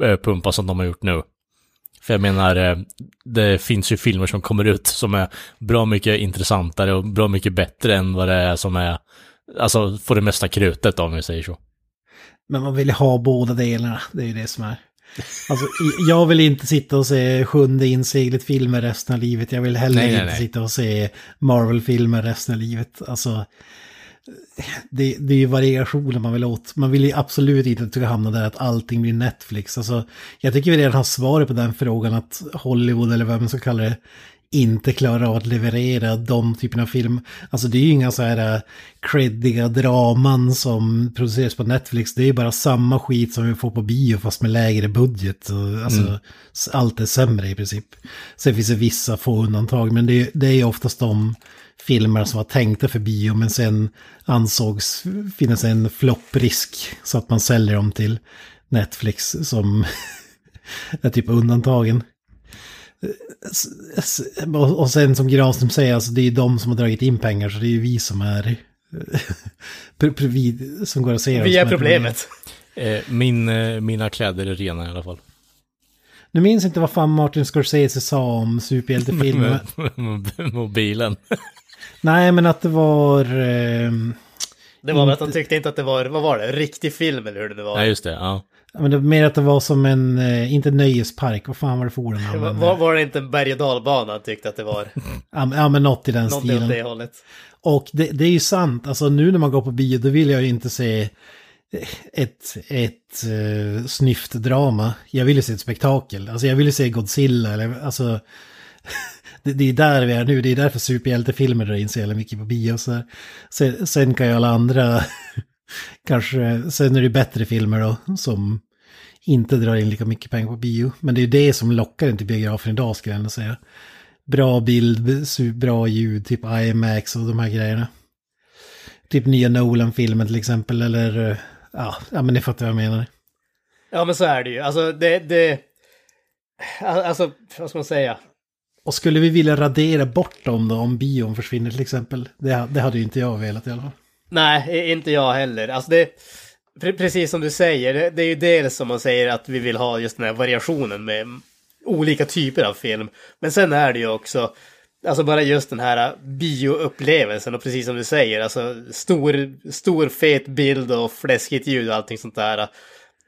eh, pumpa som de har gjort nu. För jag menar, eh, det finns ju filmer som kommer ut som är bra mycket intressantare och bra mycket bättre än vad det är som är, alltså får det mesta krutet om vi säger så. Men man vill ju ha båda delarna, det är ju det som är. Alltså, jag vill inte sitta och se sjunde inseglet-filmer resten av livet. Jag vill heller Nej, nej, inte nej. sitta och se Marvel-filmer resten av livet. Alltså, det, det är ju variationer man vill åt. Man vill ju absolut inte att det ska hamna där att allting blir Netflix. Alltså, jag tycker vi redan har svaret på den frågan att Hollywood, eller vad man ska kalla det, inte klarar av att leverera de typerna av film. Alltså det är ju inga så här äh, creddiga draman som produceras på Netflix. Det är ju bara samma skit som vi får på bio fast med lägre budget. Alltså s- allt är sämre i princip. Sen finns det vissa få undantag men det är, det är ju oftast de filmer som var tänkta för bio men sen ansågs finnas en flopprisk så att man säljer dem till Netflix som är typ undantagen. S- Och sen som Granström säger, alltså det är ju de som har dragit in pengar så det är ju vi som är... vi som går ser dem Vi som är problemet. Eh, min, eh, mina kläder är rena i alla fall. Nu minns inte vad fan Martin Scorsese sa om superhjältefilmer. Mobilen. Nej, men att det var... ehm, Det var väl att de tyckte inte att det var, vad var det, riktig film eller hur det var. Nej, just det. Ja. Men det var mer att det var som en, eh, inte nöjespark, vad fan var det för han var, använde? var, det inte en berg och dalbana tyckte att det var? Ja, men- ja, men något i den åt stilen. det hållet. Och det, det är ju sant, alltså nu när man går på bio då vill jag ju inte se ett, ett uh, snyft drama. Jag vill ju se ett spektakel. Alltså jag vill ju se Godzilla eller alltså... det, det är där vi är nu, det är därför superhjältefilmer drar in så jävla mycket på bio. Så, sen, sen kan ju alla andra, kanske, sen är det bättre filmer då som inte drar in lika mycket pengar på bio. Men det är ju det som lockar en till biografen idag skulle jag ändå säga. Bra bild, bra ljud, typ IMAX och de här grejerna. Typ nya Nolan-filmen till exempel, eller eh, ja, ja men ni fattar vad jag menar. Ja men så är det ju. Alltså det, det... Alltså, vad ska man säga? Och skulle vi vilja radera bort dem då om bion försvinner till exempel? Det, det hade ju inte jag velat i alla fall. Nej, inte jag heller. Alltså det... Precis som du säger, det, det är ju dels som man säger att vi vill ha just den här variationen med olika typer av film. Men sen är det ju också, alltså bara just den här bioupplevelsen och precis som du säger, alltså stor, stor fet bild och fläskigt ljud och allting sånt där.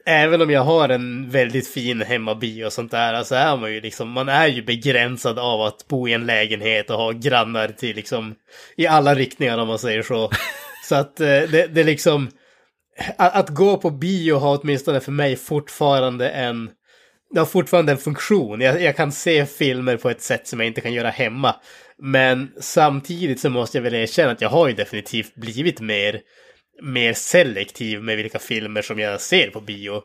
Även om jag har en väldigt fin hemmabio och sånt där, så är man ju liksom, man är ju begränsad av att bo i en lägenhet och ha grannar till liksom, i alla riktningar om man säger så. Så att eh, det, det är liksom, att, att gå på bio har åtminstone för mig fortfarande en, det har fortfarande en funktion. Jag, jag, kan se filmer på ett sätt som jag inte kan göra hemma. Men samtidigt så måste jag väl erkänna att jag har ju definitivt blivit mer, mer selektiv med vilka filmer som jag ser på bio.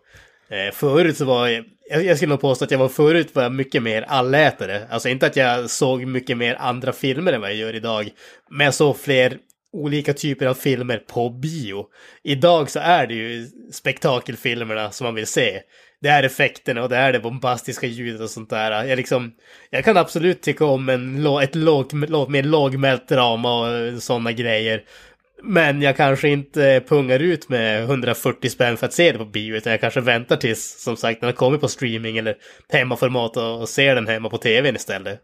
Eh, förut så var jag, jag skulle nog påstå att jag var förut var jag mycket mer allätare. Alltså inte att jag såg mycket mer andra filmer än vad jag gör idag. Men jag såg fler olika typer av filmer på bio. Idag så är det ju spektakelfilmerna som man vill se. Det är effekterna och det är det bombastiska ljudet och sånt där. Jag, liksom, jag kan absolut tycka om en, ett låg, mer lågmält drama och sådana grejer. Men jag kanske inte pungar ut med 140 spänn för att se det på bio, utan jag kanske väntar tills, som sagt, när har kommer på streaming eller hemmaformat och, och ser den hemma på tvn istället.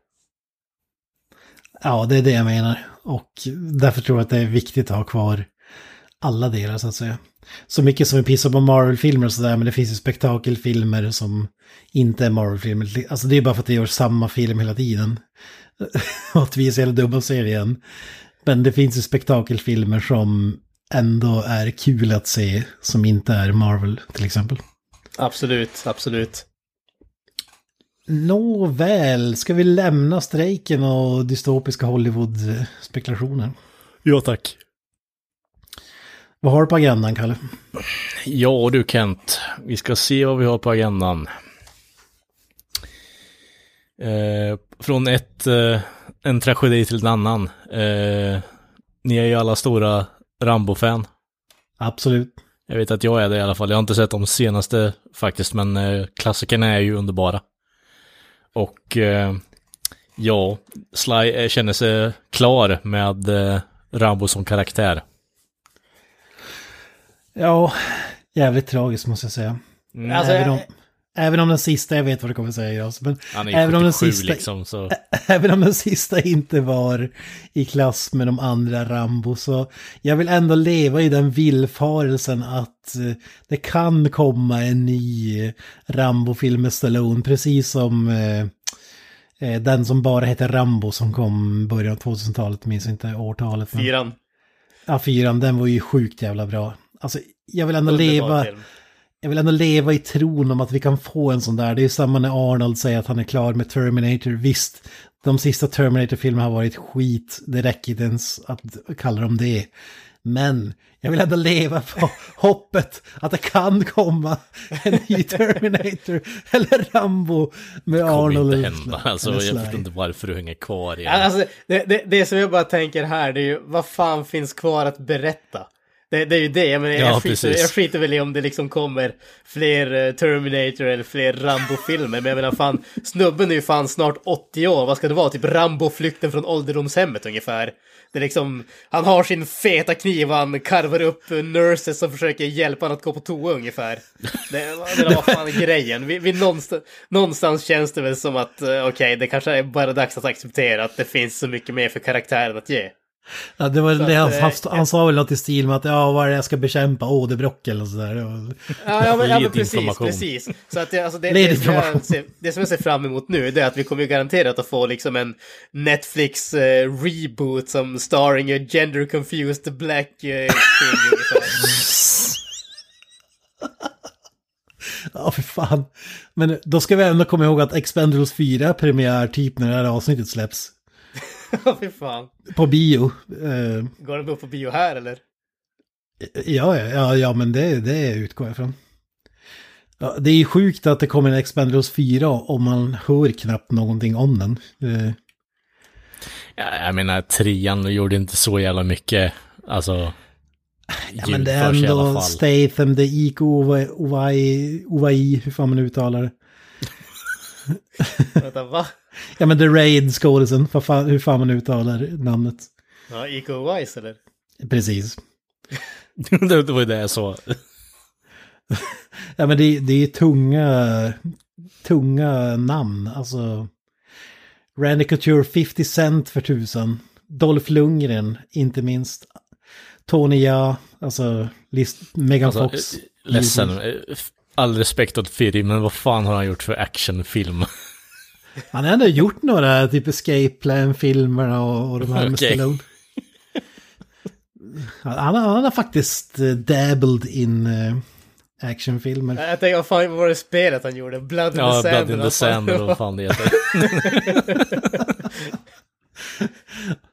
Ja, det är det jag menar. Och därför tror jag att det är viktigt att ha kvar alla delar så att säga. Så mycket som vi pissar på Marvel-filmer och sådär, men det finns ju spektakelfilmer som inte är Marvel-filmer. Alltså det är bara för att det gör samma film hela tiden. och att vi är så jävla dumma och ser igen. Men det finns ju spektakelfilmer som ändå är kul att se, som inte är Marvel till exempel. Absolut, absolut. Nåväl, ska vi lämna strejken och dystopiska Hollywood-spekulationer? Ja, tack. Vad har du på agendan, Kalle? Ja du Kent, vi ska se vad vi har på agendan. Eh, från ett, eh, en tragedi till en annan. Eh, ni är ju alla stora Rambo-fan. Absolut. Jag vet att jag är det i alla fall. Jag har inte sett de senaste faktiskt, men eh, klassikerna är ju underbara. Och eh, ja, Sly känner sig klar med eh, Rambo som karaktär. Ja, jävligt tragiskt måste jag säga. Mm. Alltså, även om den sista, jag vet vad du kommer säga alltså, men Han är även 77 om den sista, liksom, så. Även om den sista inte var i klass med de andra Rambo så jag vill ändå leva i den villfarelsen att eh, det kan komma en ny Rambo-film med Stallone, precis som eh, eh, den som bara heter Rambo som kom början av 2000-talet, minns inte årtalet. Men... Fyran. Ja, fyran, den var ju sjukt jävla bra. Alltså, jag vill ändå leva... Film. Jag vill ändå leva i tron om att vi kan få en sån där. Det är samma när Arnold säger att han är klar med Terminator. Visst, de sista Terminator-filmerna har varit skit. Det räcker inte ens att kalla dem det. Men jag vill ändå leva på hoppet att det kan komma en ny Terminator eller Rambo med Arnold. Det kommer inte hända. Alltså, jag vet inte varför du hänger kvar i Alltså, det, det, det som jag bara tänker här, det är ju vad fan finns kvar att berätta? Det, det, är ju det, jag, menar, ja, jag, skiter, jag skiter väl i om det liksom kommer fler uh, Terminator eller fler Rambo-filmer. Men jag menar fan, snubben är ju fan snart 80 år. Vad ska det vara? Typ Rambo-flykten från ålderdomshemmet ungefär. Det är liksom, han har sin feta kniv och han karvar upp nurses som försöker hjälpa honom att gå på toa ungefär. Det, det var fan grejen. Vi, vi någonstans, någonstans känns det väl som att, uh, okej, okay, det kanske är bara dags att acceptera att det finns så mycket mer för karaktären att ge. Ja, det var det han, han, han, sa väl något i stil med att ja, vad är det jag ska bekämpa? Åderbråck eller sådär. Ja, ja, men, ja, men precis, precis. Så att det, alltså det, det, som jag ser, det som jag ser fram emot nu det är att vi kommer garanterat att få liksom en Netflix uh, reboot som starring a gender confused black uh. Ja, för fan. Men då ska vi ändå komma ihåg att Expendables 4 premiär typ när det här avsnittet släpps. Fy fan. På bio. Uh, Går den upp på bio här eller? Ja, ja, ja, men det, det utgår jag från. Ja, det är ju sjukt att det kommer en Expendables 4 och man hör knappt någonting om den. Uh. Ja, jag menar, trean gjorde inte så jävla mycket, alltså... Ja, men det är ändå Statham, det är Iko Ovai, Ovai, hur fan man uttalar det. Vänta, va? Ja men The Raid skådisen, hur fan man uttalar namnet. Ja, Iko Wise eller? Precis. det var ju det jag sa. ja men det, det är tunga, tunga namn. Alltså Randy Couture 50 Cent för tusen. Dolph Lundgren, inte minst. Tony Ja, alltså Megan Alltså, Fox. eh, ledsen, eh, all respekt åt Firi, men vad fan har han gjort för actionfilm? Han har ändå gjort några typ Escape Plan-filmerna och, och de här med Okej. Stallone. Han, har- han har faktiskt eh, dabbled in uh, actionfilmer. Jag tänkte, vad fan var det spelet han gjorde? Blood in Ja, the Sand. Blood in the Sand vad fan det heter.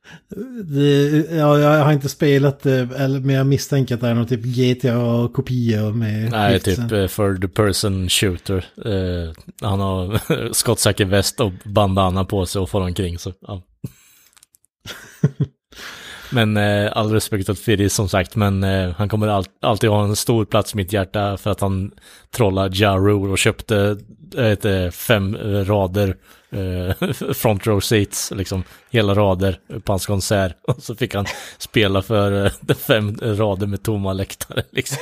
Det, ja, jag har inte spelat det, eller- men jag misstänker att det är någon typ GTA-kopia med... Nej, typ for the person shooter. Eh, han har skottsäker väst och bandana på sig och får omkring så ja. Men eh, all respekt åt Firi som sagt, men eh, han kommer all, alltid ha en stor plats i mitt hjärta för att han trollar Ja Rule och köpte eh, ett, eh, fem eh, rader eh, front row seats, liksom hela rader på hans konsert. Och så fick han spela för eh, fem rader med tomma läktare liksom.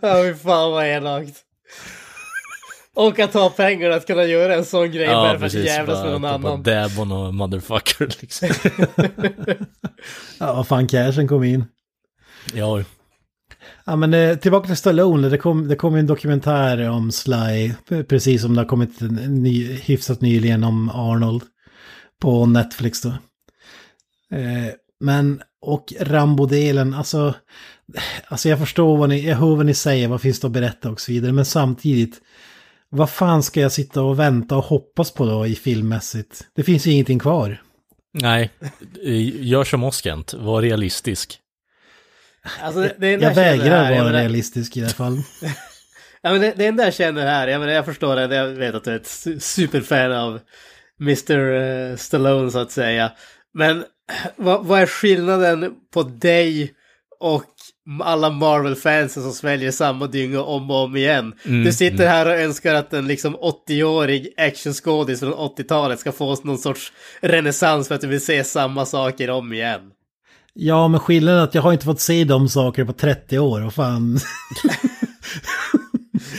Ja, fy fan vad elakt. Och att ha pengarna att kunna göra en sån grej bara för att jävlas med någon bara, annan. Bara dab on a motherfucker liksom. Ja, vad fan cashen kom in. ja, Ja, men eh, tillbaka till Stallone. Det kom, det kom en dokumentär om Sly, precis som det har kommit en ny, hyfsat nyligen om Arnold på Netflix då. Eh, men, och Rambo-delen, alltså, alltså jag förstår vad ni, jag hör vad ni säger, vad finns det att berätta och så vidare, men samtidigt, vad fan ska jag sitta och vänta och hoppas på då i filmmässigt? Det finns ju ingenting kvar. nej. Eh, Gör som oss Kent, var realistisk. Alltså, det, det Jag vägrar här, vara menar- realistisk i det här fallet. Ja, men det, det enda jag känner här, jag, menar, jag förstår det, jag vet att du är ett su- superfan av Mr. eh, Stallone så att säga. Men vad, vad är skillnaden på dig och alla Marvel-fansen som sväljer samma dynga om och om igen? Mm, du sitter här och önskar att en liksom 80-årig actionskådis från 80-talet ska få någon sorts renässans för att du vill se samma saker om igen. Ja, men skillnaden är att jag har inte fått se de saker på 30 år. Vad fan.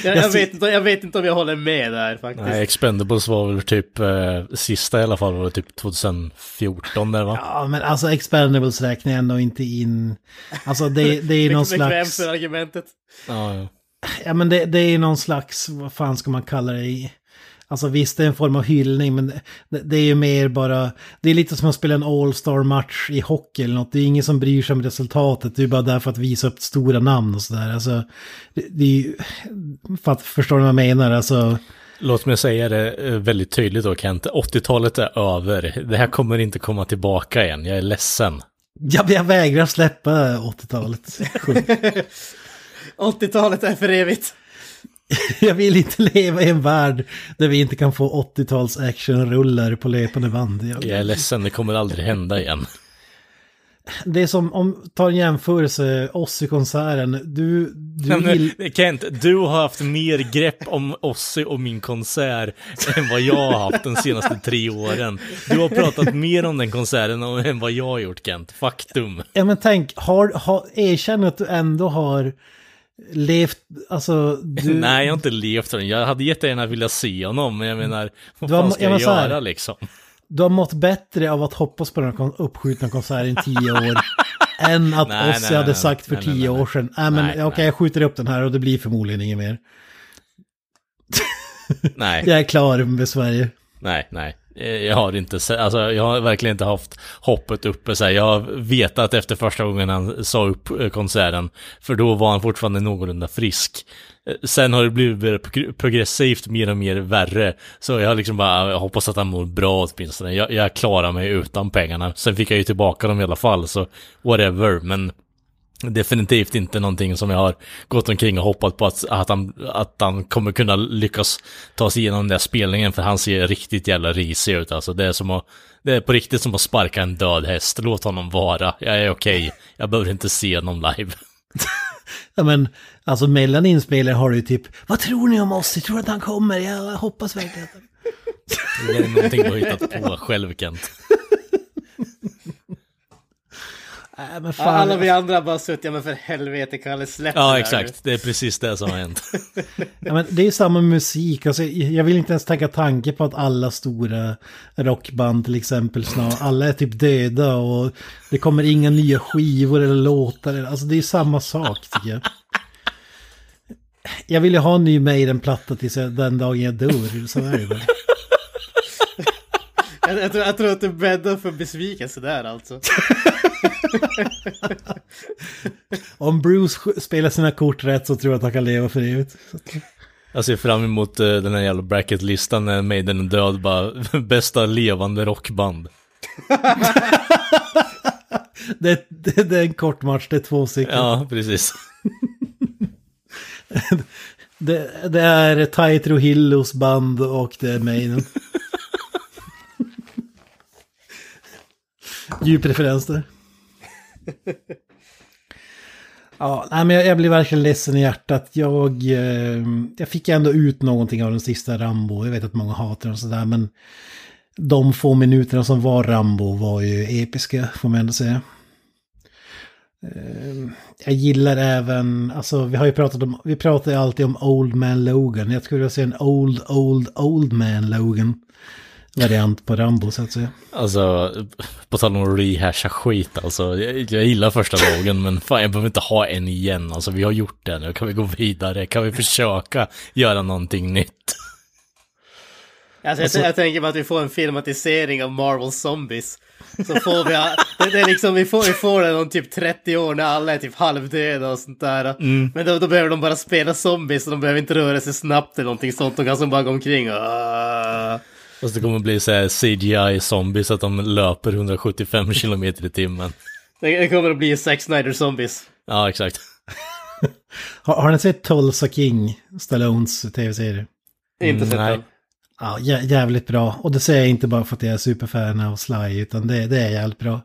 Jag, Jag vet inte, jag vet inte om jag håller med där faktiskt. Nej, Expendables var väl typ, eh, sista i alla fall, var det typ 2014 där va? Ja, men alltså Expendables räknar jag ändå inte in. Alltså det, det är någon Mycket bekvämt slags... för argumentet. Ja, ja. Ja, men det, det är någon slags, vad fan ska man kalla det? Alltså visst, det är en form av hyllning, men det, det är ju mer bara... Det är lite som att spela en All-Star-match i hockey eller något. Det är ingen som bryr sig om resultatet. Det är bara där för att visa upp stora namn och sådär. Alltså, det, det är ju... För att, förstår ni vad jag menar? Alltså... Låt mig säga det eh, väldigt tydligt då Kent, 80-talet är över. Det här kommer inte komma tillbaka igen, jag är ledsen. Jag, jag vägrar släppa 80-talet. 80-talet är för evigt. Jag vill inte leva i en värld där vi inte kan få 80-tals actionrullar på löpande band. Jag, Jag är ledsen, det kommer aldrig hända igen. Det är som, om tar en jämförelse, oss i konserten, du, du vill... Kent, du har haft mer grepp om Ossi och min konsert än vad jag har haft de senaste tre åren. Du har pratat mer om den konserten än vad jag har gjort Kent, faktum. Ja men tänk, har, har, erkänn att du ändå har levt, alltså du... Nej, jag har inte levt den. Jag hade jättegärna velat se honom, men jag menar, vad Du har- fan ska jag jag så här- göra liksom? Du har mått bättre av att hoppas på den här uppskjutna konserten i tio år. än att Nej, oss nej, hade nej, sagt för tio år sedan. Nej men okej, nej. jag skjuter upp den här och det blir förmodligen inget mer. Nej. Jag är klar med Sverige. Nej, nej. Eh, jag har inte, alltså jag har verkligen inte haft hoppet uppe så här. Jag har vetat efter första gången han sa upp eh, konserten, för då var han fortfarande någorlunda frisk. Eh, sen har det blivit progressivt mer och mer värre, så jag har liksom bara, jag hoppas att han mår bra åtminstone. Jag, jag klarar mig utan pengarna. Sen fick jag ju tillbaka dem i alla fall, så whatever, men definitivt inte någonting som jag har gått omkring och hoppat på att, att, han, att han kommer kunna lyckas ta sig igenom den där spelningen för han ser riktigt jävla risig ut alltså. Det är som att, det är på riktigt som att sparka en död häst. Låt honom vara. Jag är okej. Jag behöver inte se honom live. Ja men, alltså mellan inspelningar har du ju typ, vad tror ni om oss? Jag tror att han kommer, jag hoppas verkligen. Det är någonting du har hittat på själv Kent. Ja, Alla vi andra bara suttit, ja men för helvete Kalle, släpp Ja, exakt. Det är precis det som har hänt. Ja, men det är samma med musik. Alltså, jag vill inte ens tänka tanke på att alla stora rockband till exempel snart, alla är typ döda och det kommer inga nya skivor eller låtar. Alltså det är samma sak tycker jag. Jag vill ju ha en ny Maiden-platta tills jag, den dagen jag dör, så är det väl. Jag, jag, tror, jag tror att du bäddar för besvikelse där alltså. Om Bruce spelar sina kort rätt så tror jag att han kan leva för evigt. Jag ser fram emot eh, den här jävla bracket-listan när Maiden är död, bara bästa levande rockband. Det, det, det är en kort match, det är två stycken. Ja, precis. Det, det är Taitro Hillos band och det är Maiden. Djup referens där. Ja, nej, men jag, jag blir verkligen ledsen i hjärtat. Jag, eh, jag fick ändå ut någonting av den sista Rambo. Jag vet att många hatar den sådär, men de få minuterna som var Rambo var ju episka, får man ändå säga. Eh, jag gillar även, alltså vi har ju pratat om, vi pratar ju alltid om Old Man Logan. Jag skulle vilja se en Old, Old, Old Man Logan. Variant på Rambo så att säga. Alltså, på tal om att rehasha skit alltså. Jag, jag gillar första dagen, men fan jag behöver inte ha en igen. Alltså vi har gjort det nu, kan vi gå vidare? Kan vi försöka göra någonting nytt? Alltså, jag, jag tänker mig att vi får en filmatisering av Marvel Zombies. Så får vi, det, det är liksom, vi får, vi får den om typ 30 år när alla är typ halvdöda och sånt där. Men då, då behöver de bara spela zombies så de behöver inte röra sig snabbt eller någonting sånt. De kan som bara gå omkring och... ah. Fast det kommer bli så här CGI-zombies, att de löper 175 km i timmen. Det, det kommer att bli Zack Snyder Zombies. Ja, exakt. Har, har ni sett Tulsa King, Stallones tv-serie? Inte sett den. Ja, jä jävligt bra. Och det säger jag inte bara för att jag är superfan av Sly, utan det, det är jävligt bra.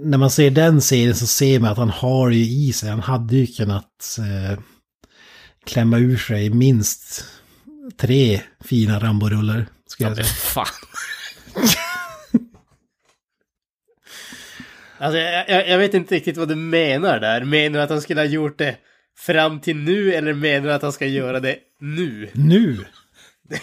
När man ser den serien så ser man att han har ju i sig, han hade ju kunnat eh, klämma ur sig minst tre fina Rambo-rullar. Skulle jag säga. Fan. Alltså, jag, jag, jag vet inte riktigt vad du menar där. Menar du att han skulle ha gjort det fram till nu eller menar du att han ska göra det nu? Nu!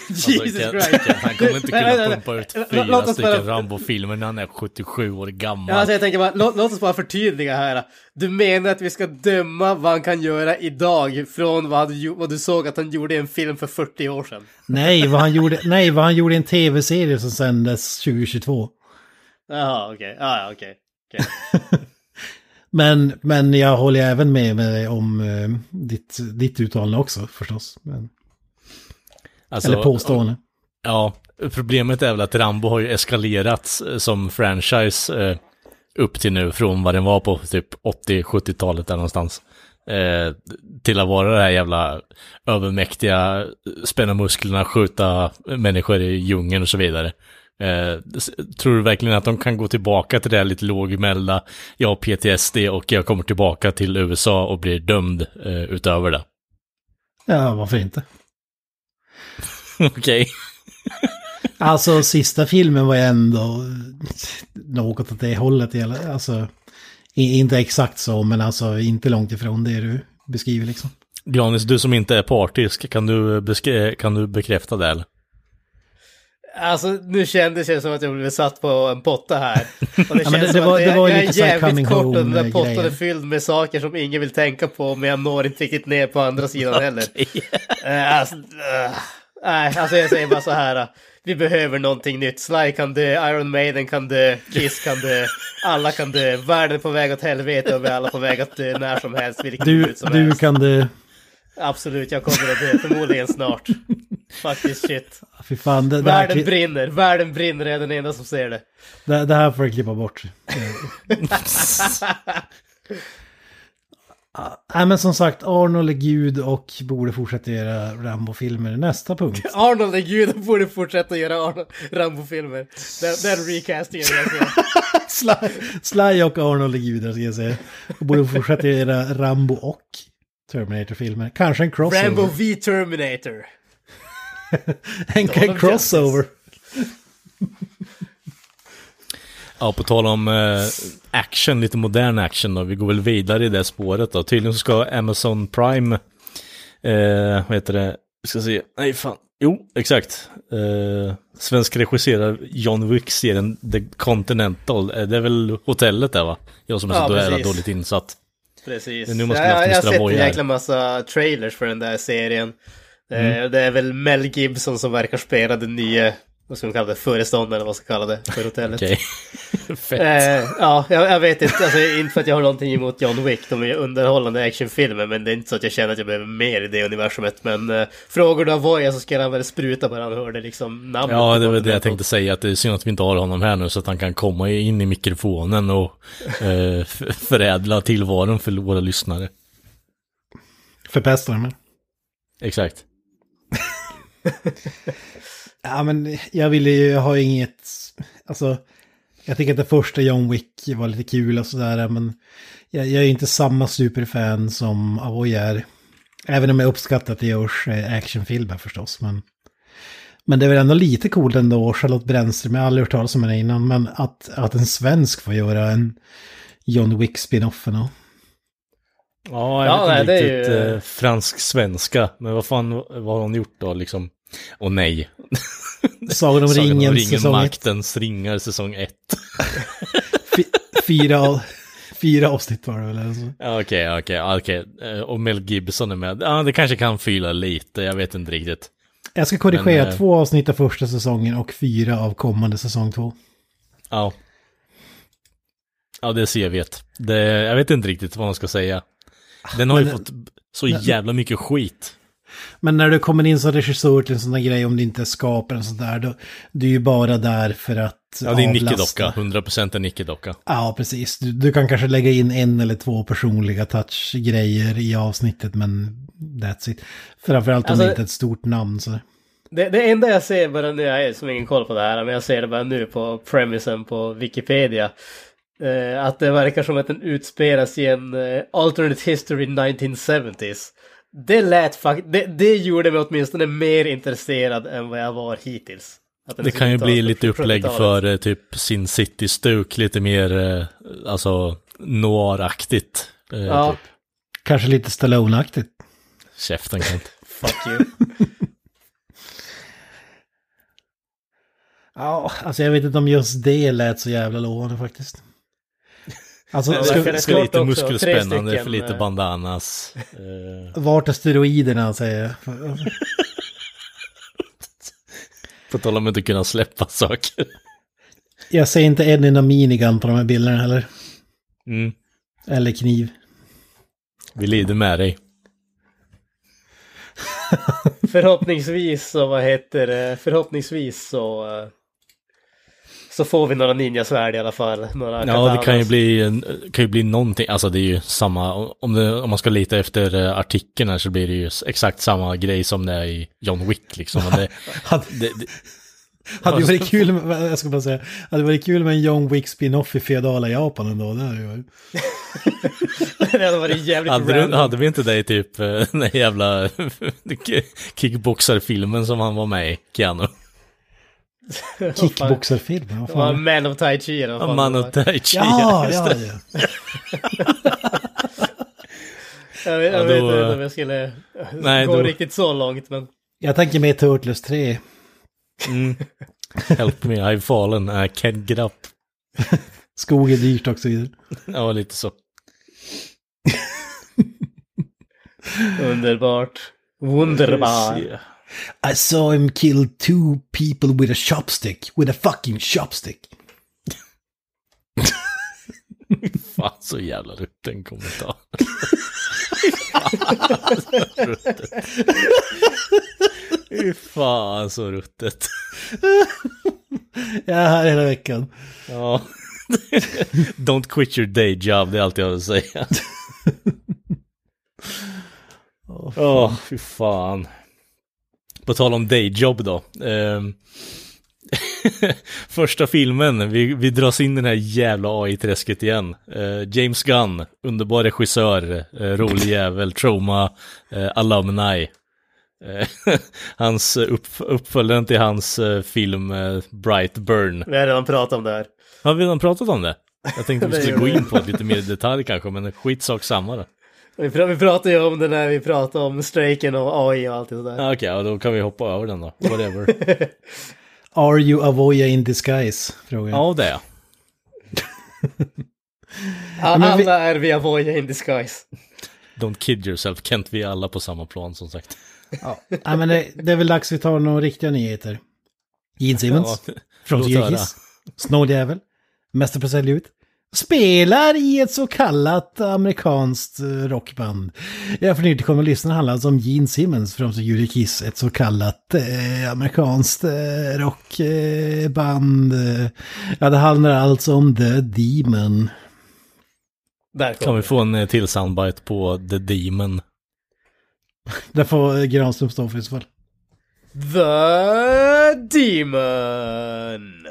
Jesus Alltså, Christ! Han kommer inte kunna pumpa ut fyra stycken bara- Rambo-filmer när han är 77 år gammal. Ja, alltså jag tänker bara, låt, låt oss bara förtydliga här. Du menar att vi ska döma vad han kan göra idag från vad, du, vad du såg att han gjorde i en film för 40 år sedan? Nej, vad han gjorde, nej, vad han gjorde i en tv-serie som sändes 2022. Jaha, okej. Ja, ja, okej. okej. Men, men jag håller även med mig om eh, ditt, ditt uttalande också förstås. Men, Alltså, eller påstående. Ja, problemet är väl att Rambo har ju eskalerat eh, som franchise eh, upp till nu från vad den var på typ 80-70-talet där någonstans. Eh, till att vara det här jävla övermäktiga, spänna musklerna, skjuta människor i djungeln och så vidare. Eh, tror du verkligen att de kan gå tillbaka till det här lite lågmälda, jag har PTSD och jag kommer tillbaka till USA och blir dömd eh, utöver det? Ja, varför inte? Okej. Alltså sista filmen var ändå något åt det hållet. Alltså, inte exakt så, men alltså inte långt ifrån det du beskriver liksom. Granis, du som inte är partisk, kan du, kan du bekräfta det eller? Alltså, nu kändes det som att jag blev satt på en potta här. Och det Ja, känns det- som det var- att det jag, var jag lite är jävligt kort och den där pottan är grejer. fylld med saker som ingen vill tänka på, men jag når inte riktigt ner på andra sidan heller. Eh, alltså, eh, nej, alltså jag säger bara så här. Vi behöver någonting nytt. Sly kan dö, Iron Maiden kan dö, Kiss kan dö, alla kan dö. Världen är på väg åt helvete och vi är alla på väg att dö när som helst, vilket Du, som du helst. kan det... Absolut, jag kommer att dö, förmodligen snart. Faktiskt shit. Fy fan, det, det, här, Världen brinner, världen brinner, jag är den enda som ser det. det, det här får du klippa bort. Ja, Nej men som sagt, Arnold är gud och borde fortsätta göra Rambo-filmer. Nästa punkt. Arnold är gud och borde fortsätta göra Rambo-filmer. Den, den recastingen jag se. Sly, och Arnold är gudar ska jag säga. Och borde fortsätta göra Rambo och Terminator-filmer. Kanske en crossover. Rambo V Terminator. en, en crossover. Ja, på tal om eh, action, lite modern action då. Vi går väl vidare i det spåret då. Tydligen så ska Amazon Prime, eh, vad heter det, vi ska se, nej fan, jo, exakt. Eh, svensk regisserare John Wick-serien The Continental, eh, det är väl hotellet där va? Jag som är Ja, så precis. dåligt insatt. Precis. Nu skulle haft jag, har sett en jäkla massa trailers för den där serien. Mm. Det är väl Mel Gibson som verkar spela den nya, vad ska man kalla det, föreståndaren eller vad man ska kalla det, för hotellet. Okej. Fett. Eh, ja, jag, jag vet inte, alltså, inte för att jag har någonting emot John Wick, de är underhållande actionfilmer, men det är inte så att jag känner att jag behöver mer i det universumet. Men eh, frågar du Avoya så ska han väl spruta bara han hörde liksom namnet. Ja, det var det jag tänkte säga, att det är synd att vi inte har honom här nu så att han kan komma in i mikrofonen och eh, förädla tillvaron för våra lyssnare. De här. Exakt. Ja, men jag ville ju, jag har inget, alltså, jag tycker att det första John Wick var lite kul och sådär, men jag, jag är inte samma superfan som Avoy är. Även om jag uppskattar att det görs eh, actionfilmer förstås, men... Men det är väl ändå lite coolt ändå, Charlotte Brännström, jag har aldrig hört talas om henne innan, men att, att en svensk får göra en John Wick spin-off Ja, jag Ja, vet nej, inte det är riktigt ju- eh, fransk-svenska, men vad fan vad har hon gjort då liksom? Och nej. Sagan om Sagan ringen, om ringen, säsong ett. maktens ringar, säsong ett. Fy- fyra, fyra avsnitt var det väl? Alltså. Okej, okej, okej. Eh, Och Mel Gibson är med. Ja, det kanske kan fylla lite, jag vet inte riktigt. Jag ska korrigera Men, eh, två avsnitt av första säsongen och fyra av kommande säsong två. Ja. Ja, det ser jag vet. Det, jag vet inte riktigt vad man ska säga. Den har ju Men- fått så jävla mycket skit. Men när du kommer in som regissör till en sån där grej, om det inte är skaparen och sådär, då du är ju bara där för att Ja, det är en nickedocka. 100% en nickedocka. Ja, precis. Du, du kan kanske lägga in en eller två personliga touch-grejer i avsnittet, men that's it. Framförallt om Alltså- det inte är ett stort namn så. Det, det enda jag ser bara nu, jag har som ingen koll på det här, men jag ser det bara nu på premisen på Wikipedia. Eh, att det verkar som att den utspelas i en eh, alternate history 1970s. Det lät faktiskt, det, det gjorde mig åtminstone mer intresserad än vad jag var hittills. Det kan ju bli lite upplägg 70-talet. för eh, typ Sin City-stuk, lite mer, eh, alltså, noiraktigt. Eh, Ja, typ. Kanske lite Stallone-aktigt. Käften Kent. fuck you. Ja, alltså jag vet inte om just det lät så jävla lovande faktiskt. Alltså, Ja, ska, För, det för lite muskelspännande, för lite eh, bandanas. Eh, vart är steroiderna säger jag. på tal om att inte kunna släppa saker. Jag ser inte en enda minigun på de här bilderna heller. Mm. Eller kniv. Vi lider med dig. Förhoppningsvis så, vad heter det, förhoppningsvis så... Så får vi några ninjasvärd i alla fall. Några Ja, det kan ju bli, kan ju bli någonting, alltså det är ju samma, om, det, om man ska leta efter eh, artikeln här så blir det ju exakt samma grej som det är i John Wick liksom. Det, det, det, hade ju varit kul med, jag ska bara säga, hade varit kul med en John Wick spin-off i feodala Japan ändå. Det hade ju varit. det hade varit jävligt hade, du, hade vi inte det i typ eh, den jävla kickboxarfilmen som han var med i, Keanu? Kickboxarfilm, vad Ja, fan. Man of Tai Chi fan Man det och var. Tai Chi. Ja, just ja, det. ja. Jag, vet, Ja, jag då, vet inte om jag skulle nej, gå då- riktigt så långt men... Jag tänker mer Turtles 3. Mm. Help me, I've fallen, I can't get up. Skog är dyrt också. Ja, lite så. Underbart. Wunderbar. I saw him kill two people with a chopstick. With a fucking chopstick. Fan så jävla rutten kommentar. Fy fan så ruttet. Jag är här hela veckan. Ja. Don't quit your day job, det är allt jag vill säga. Åh, fy fan. På tal om dayjob då. Ehm, Första filmen, vi, vi dras in i den här jävla AI-träsket igen. Eh, James Gunn, underbar regissör, uh, rolig jävel, trauma, uh, alumni. Eh, hans upp, uppföljaren till hans eh, film eh, Bright Burn. Vi har redan pratat om det här. Har vi redan pratat om det? Jag tänkte vi skulle gå in på det lite mer i detalj kanske, men skitsak samma då. Vi, pr- vi pratade ju om det när vi pratade om strejken och AI och allt det där. Ja, Okej, ja, då kan vi hoppa över den då. Whatever. Are you Avoya in disguise? Frågar jag. ja, det är jag. Ja, men vi- Alla är via Voya in disguise. Don't kid yourself, Kent, vi är alla på samma plan som sagt. Ja. Nej, men det, det är väl dags vi tar några riktiga nyheter. Gene Simmons Ja, från låt Syrkiss. Snåljävel. Mästare på att sälja ut. Spelar i ett så kallat amerikanskt eh, rockband. Jag för nytillkomna lyssnare handlar alltså om Gene Simmons från Jury Kiss, ett så kallat eh, amerikanskt eh, rockband. Eh, ja, det handlar alltså om The Demon. Där Kan vi få en eh, till soundbite på The Demon? Där får Granström stå för i så fall. The Demon!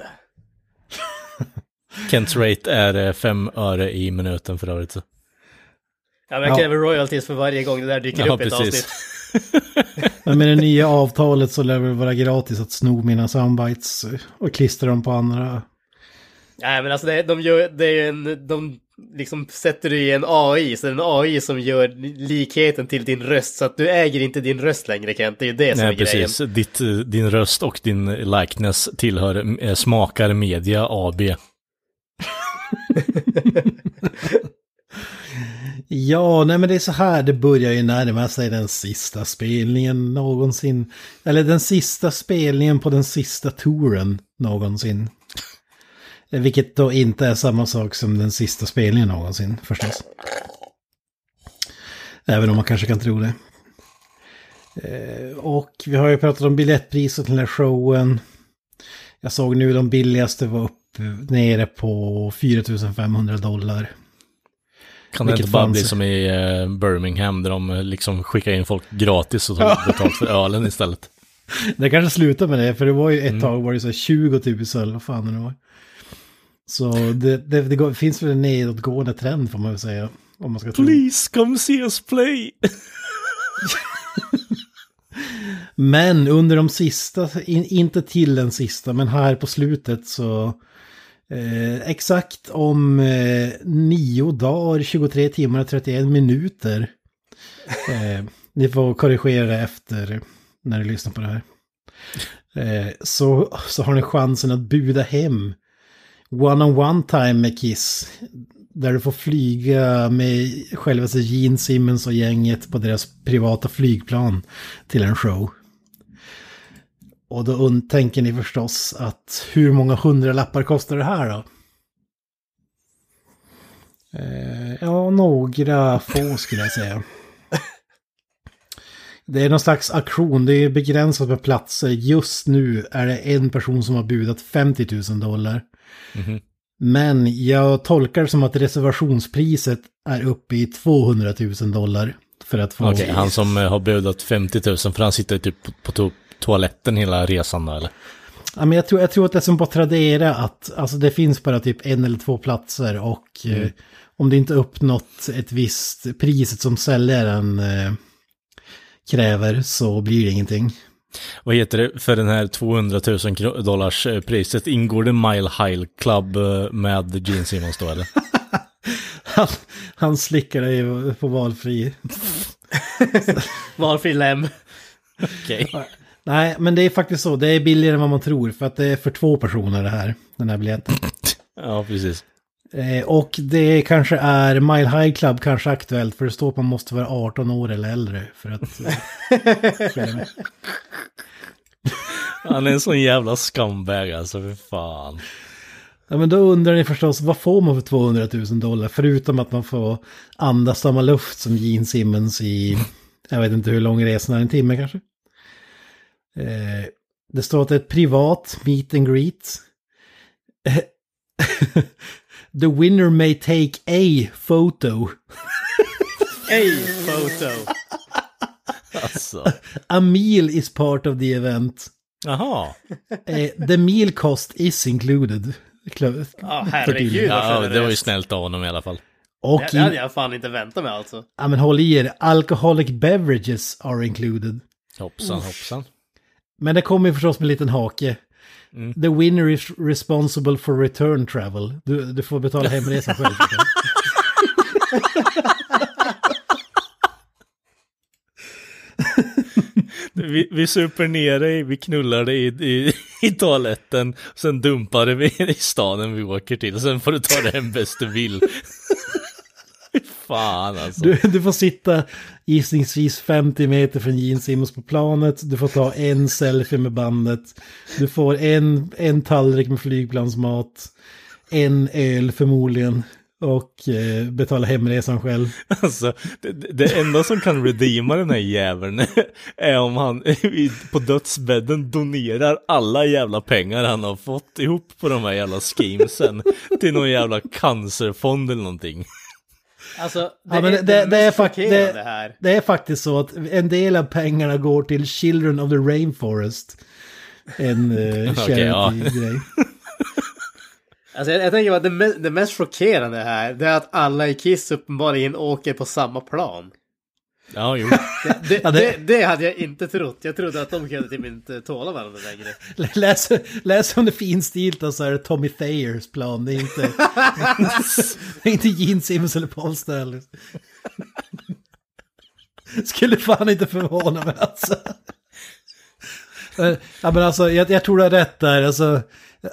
Kents rate är eh, fem öre i minuten för övrigt. så. Ja, men jag Ja. kräver royalties för varje gång det där dyker Ja, upp i ett avsnitt. Men med det nya avtalet så lär det vara gratis att sno mina soundbites och klistra dem på andra. Nej, men alltså det, de gör, det är en, de liksom sätter det i en AI, så det är en AI som gör likheten till din röst, så att du äger inte din röst längre Kent, det är ju det som Nej, är grejen. precis. Ditt, eh, din röst och din likeness tillhör eh, Smakar Media AB. Ja, nej men det är så här, det börjar ju närma sig den sista spelningen någonsin. Eller den sista spelningen på den sista touren någonsin. Eh, vilket då inte är samma sak som den sista spelningen någonsin förstås. Även om man kanske kan tro det. Eh, och vi har ju pratat om biljettpriset till den här showen. Jag såg nu de billigaste var upp nere på 4500 dollar. Kan det Vilket inte bara bli som i eh, Birmingham där de eh, liksom skickar in folk gratis och tar betalt för ölen istället? Det kanske slutar med det, för det var ju ett tag var det så här 20 000 eller vad fan det var. Så det, det, det går, finns väl en nedåtgående trend får man väl säga. Om man ska tro. Please come see us play! Men under de sista, in, inte till den sista, men här på slutet så... Eh, exakt om eh, nio dagar, 23 timmar och 31 minuter. Eh, ni får korrigera det efter när ni lyssnar på det här. Eh, så, så har ni chansen att buda hem one-on-one time med Kiss. Där du får flyga med självaste Gene Simmons och gänget på deras privata flygplan till en show. Och då tänker ni förstås att hur många hundralappar kostar det här då? Eh, ja, några få skulle jag säga. Det är någon slags auktion, det är begränsat med platser. Just nu är det en person som har budat 50 000 dollar. Mhm. Men jag tolkar det som att reservationspriset är uppe i 200 000 dollar. För att få... Okej, han som eh, har budat 50 000 för han sitter typ på to toaletten hela resan då eller? Ja, men jag, tror, jag tror att det är som på Tradera att alltså, det finns bara typ en eller två platser och eh, om det inte uppnått ett visst priset som säljaren eh, kräver så blir det ingenting. Vad heter det för den här 200 000 kro- dollars eh, priset? Ingår det Mile High Club eh, med Gene Simmons då eller? Han, han slickar dig på valfri. Valfri lem. Okej. Nej, men det är faktiskt så. Det är billigare än vad man tror för att det är för två personer det här. Den här biljetten. Ja, precis. Eh, och det kanske är Mile High Club kanske aktuellt för det står att man måste vara 18 år eller äldre för att... Eh, Han är en sån jävla scumbag alltså, för fan. ja, men då undrar ni förstås, vad får man för 200 000 dollar? Förutom att man får andas samma luft som Gene Simmons i, jag vet inte hur lång resan är, en timme kanske? Eh, det står att det är ett privat meet and greet. The winner may take a photo. Ej, photo. Alltså. A meal is part of the event. Jaha. Eh, the meal cost is included. Kla- Ja, herregud Ja, det var ju snällt av honom i alla fall. Och Det, det hade jag fan inte väntat mig alltså. ja, men håll i er, alcoholic beverages are included. Hoppsan, hoppsan. Men det kommer ju förstås med en liten hake. Mm. The winner is responsible for return travel. Du, du får betala hemresan själv. Vi, vi super ner dig, vi knullar dig i, i, i toaletten, sen dumpar vi i staden vi åker till, sen får du ta det hem bäst du vill. Fan alltså. Du, du får sitta gissningsvis 50 meter från Gene Simmons på planet. Du får ta en selfie med bandet. Du får en, en tallrik med flygplansmat. En öl förmodligen. Och eh, betala hemresan själv. Alltså, det, det enda som kan redeema den här jäveln är om han på dödsbädden donerar alla jävla pengar han har fått ihop på de här jävla schemesen till någon jävla cancerfond eller någonting. Alltså, det, Ja, men det- det, det- är fakt- det-. Det är faktiskt så att en del av pengarna går till Children of the Rainforest. En uh, charity-grej. Alltså, jag, jag tänker att det, me- det mest chockerande här, det är att alla i Kiss uppenbarligen åker på samma plan. Ja, jo. Det, Ja, det... det- Det, hade jag inte trott. Jag trodde att de kunde typ inte tåla varandra längre. Läs, läs om det finstilta så är det Tommy Thayers plan. Det är inte, det är inte Gene Simmons eller Paul Stanley. Skulle fan inte förvåna mig alltså. Eh, Ja men alltså jag, jag tror du har rätt där. Alltså,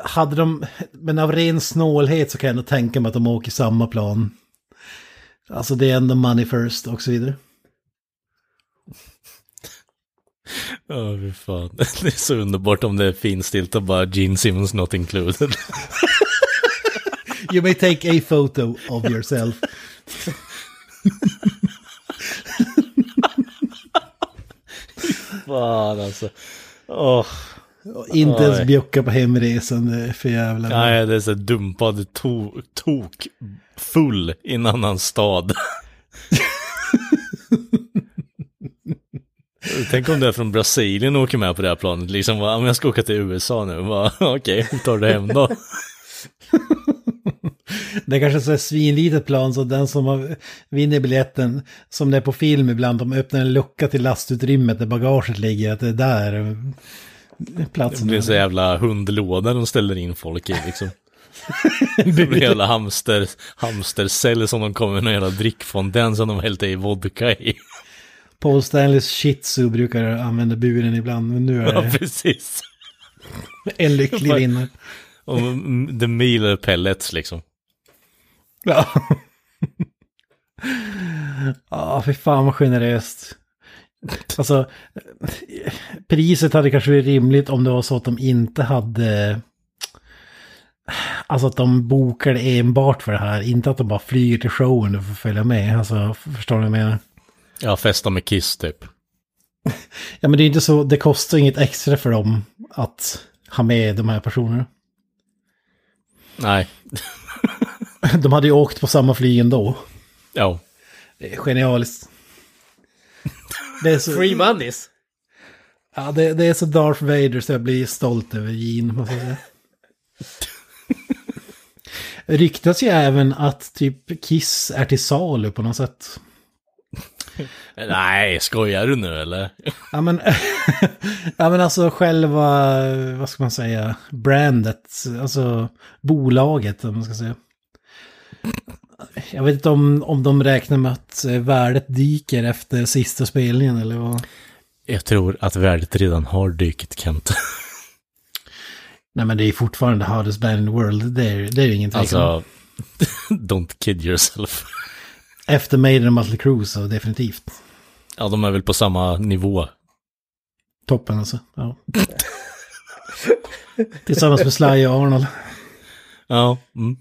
hade de, men av ren snålhet så kan jag ändå tänka mig att de åker samma plan. Alltså det är ändå money first och så vidare. Ja, fy fan. Det är så underbart om det är finstilt och bara Gene Simmons not included. You may take a photo of yourself. Fan alltså. Åh. Inte ens bjucka på hemresan, det är för jävla... Nej, det är så dumpad to- tok full i en annan stad. Tänk om det är från Brasilien och åker med på det här planet. Liksom, men jag ska åka till USA nu. Okej, hur tar du hem då? Det är kanske här svinlitet plan så den som vinner biljetten, som det är på film ibland, de öppnar en lucka till lastutrymmet där bagaget ligger, att det är där eh, Det platsen blir är. så jävla hundlåda de ställer in folk i liksom. Det blir jävla hamster, hamstercell som de kommer med någon jävla drickfondän som de hällt i vodka i. Paul Stanleys shih brukar använda buren ibland, men nu är Ja, det precis. en lycklig vinnare. Och the meal pellets liksom. Ja. Ja, fy fan vad generöst. Alltså, priset hade kanske varit rimligt om det var så att de inte hade... Alltså att de bokade enbart för det här, inte att de bara flyger till showen och får följa med. Alltså, förstår du vad jag menar? Ja, festa med Kiss typ. Ja, men det är inte så, det kostar inget extra för dem att ha med de här personerna. Nej. De hade ju åkt på samma flyg ändå. Ja. Det är genialiskt. Det är så... Free moneys. Ja, det, det är så Darth Vader så jag blir stolt över Gene, måste jag säga. Ryktas ju även att typ Kiss är till salu på något sätt. Nej, skojar du nu eller? Ja men, ja, men alltså själva, vad ska man säga, brandet, alltså bolaget om man ska säga. Jag vet inte om, om de räknar med att eh, värdet dyker efter sista spelningen eller vad. Jag tror att värdet redan har dykt Kent. Nej men det är fortfarande hardest band in the world, det är, det är ju ingen tvekan. om. Alltså, don't kid yourself. Efter Maiden och Mötley Crüe så definitivt. Ja, de är väl på samma nivå. Toppen alltså. Ja. Tillsammans med Sly och Arnold. Ja, mm.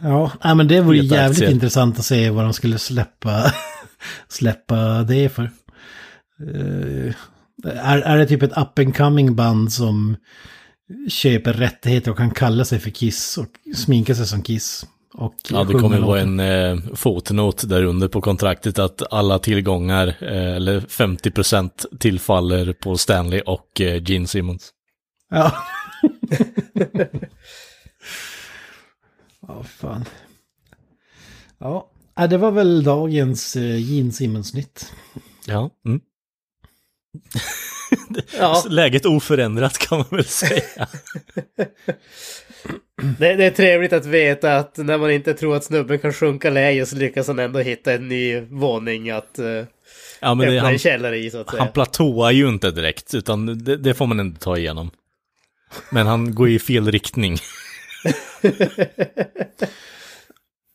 Ja, men det vore jävligt aktier. intressant att se vad de skulle släppa, släppa det för. Eh, är, är det typ ett up and coming band som köper rättigheter och kan kalla sig för Kiss och sminka sig som Kiss? Och ja det kommer vara låten? en eh, fotnot där under på kontraktet att alla tillgångar, eh, eller 50% tillfaller på Stanley och eh, Gene Simmons. Ja. Ja, fan. Ja, äh, det var väl dagens uh, Gene Simmons-nytt. Ja, mm. Ja, Läget oförändrat kan man väl säga. det, det är trevligt att veta att när man inte tror att snubben kan sjunka läge så lyckas han ändå hitta en ny våning att uh, Ja, men det, öppna han, en källare i så att säga. han platåar ju inte direkt, utan det, det får man ändå ta igenom. Men han går i fel riktning.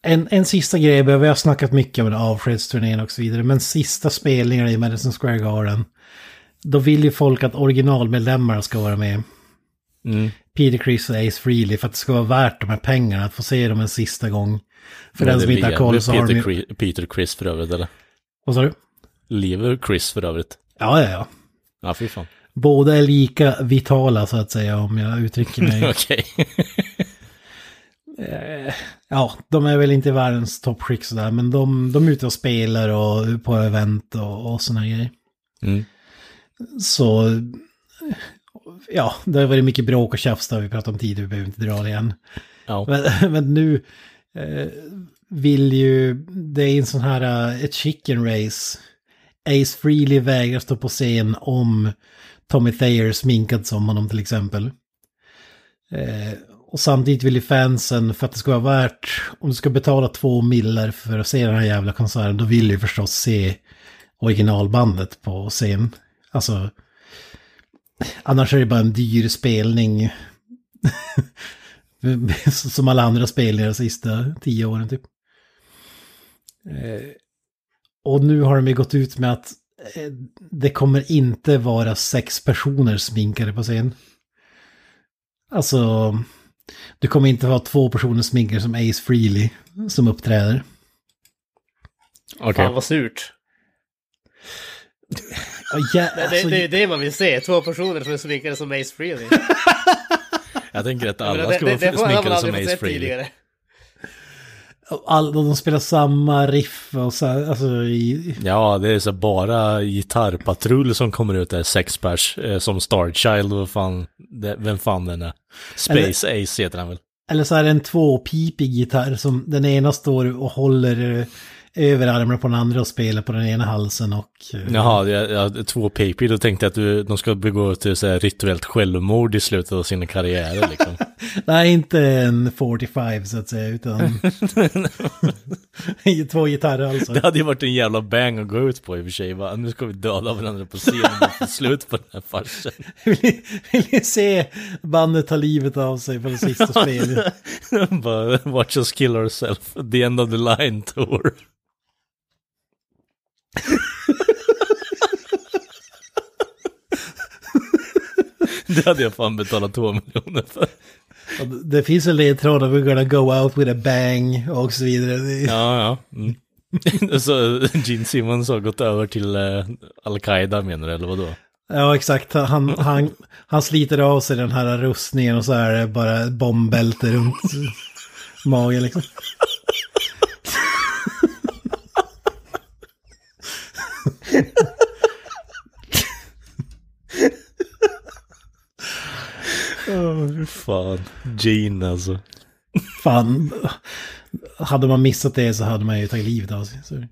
En, en sista grej, vi har snackat mycket om avskedsturnén och så vidare, men sista spelningarna i Madison Square Garden, då vill ju folk att originalmedlemmar ska vara med. Mm. Peter Criss och Ace Frehley för att det ska vara värt de här pengarna, att få se dem en sista gång. För den som inte har koll så har de Peter, ju... Chris, Peter Chris för övrigt, eller? Vad sa du? Lever Chris för övrigt? Ja, ja, ja. Ja, fy fan. Båda är lika vitala så att säga om jag uttrycker mig. Okej. Eh, ja, de är väl inte världens toppskick sådär, men de, de är ute och spelar och på event och, och sådana grejer. Mm. Så, ja, det har varit mycket bråk och tjafs, det har vi pratat om tidigare, vi behöver inte dra det igen. Ja. Men, men nu eh, vill ju, det är en sån här, eh, ett chicken race. Ace Frehley vägrar stå på scen om Tommy Thayer sminkad som honom till exempel. Eh, och samtidigt vill ju fansen, för att det ska vara värt, om du ska betala två millar för att se den här jävla konserten, då vill ju förstås se originalbandet på scen. Alltså, annars är det bara en dyr spelning. Som alla andra spelningar de sista tio åren typ. Eh, och nu har de ju gått ut med att eh, det kommer inte vara sex personer sminkade på scen. Alltså, du kommer inte ha två personer sminkade som Ace Frehley som uppträder. Okej. Fan vad surt. Ja, ja, Det, alltså, det, det är det man vill se, två personer som är sminkade som Ace Frehley. Jag tänker att alla ska vara sminkade som aldrig fått Ace se Frehley. tidigare. all, de spelar samma riff och så här, alltså i, Ja, det är så bara gitarrpatrull som kommer ut där, sex pers, eh, som Starchild och fan, det, vem fan den är. Space Ace heter han väl? Eller så är det en tvåpipig gitarr som den ena står och håller eh, över armarna på den andra och spelar på den ena halsen och... eh, Jaha, jag, jag, två PP, då tänkte jag att du, de ska begå till så här rituellt självmord i slutet av sina karriärer liksom. Nej, inte en 45 så att säga, utan... Två gitarrer alltså. Det hade ju varit en jävla bang att gå ut på i och för sig, va? Nu ska vi döda varandra på scenen och få slut på den här farsen. Vill ni, vill ni se bandet ta livet av sig på det sista spelet? Bara, watch us kill ourselves, the end of the line tour. Det hade jag fan betalat två miljoner för. Det finns en ledtråd, we're gonna go out with a bang och så vidare. Ja, ja. Mm. Så Gene Simmons har gått över till eh, Al-Qaida menar du, eller vadå? Ja, exakt. Han, han, han sliter av sig den här rustningen och så är det bara bombbälte runt magen liksom. Åh, fan. Gene alltså. Fan, hade man missat det så hade man ju tagit livet av sig.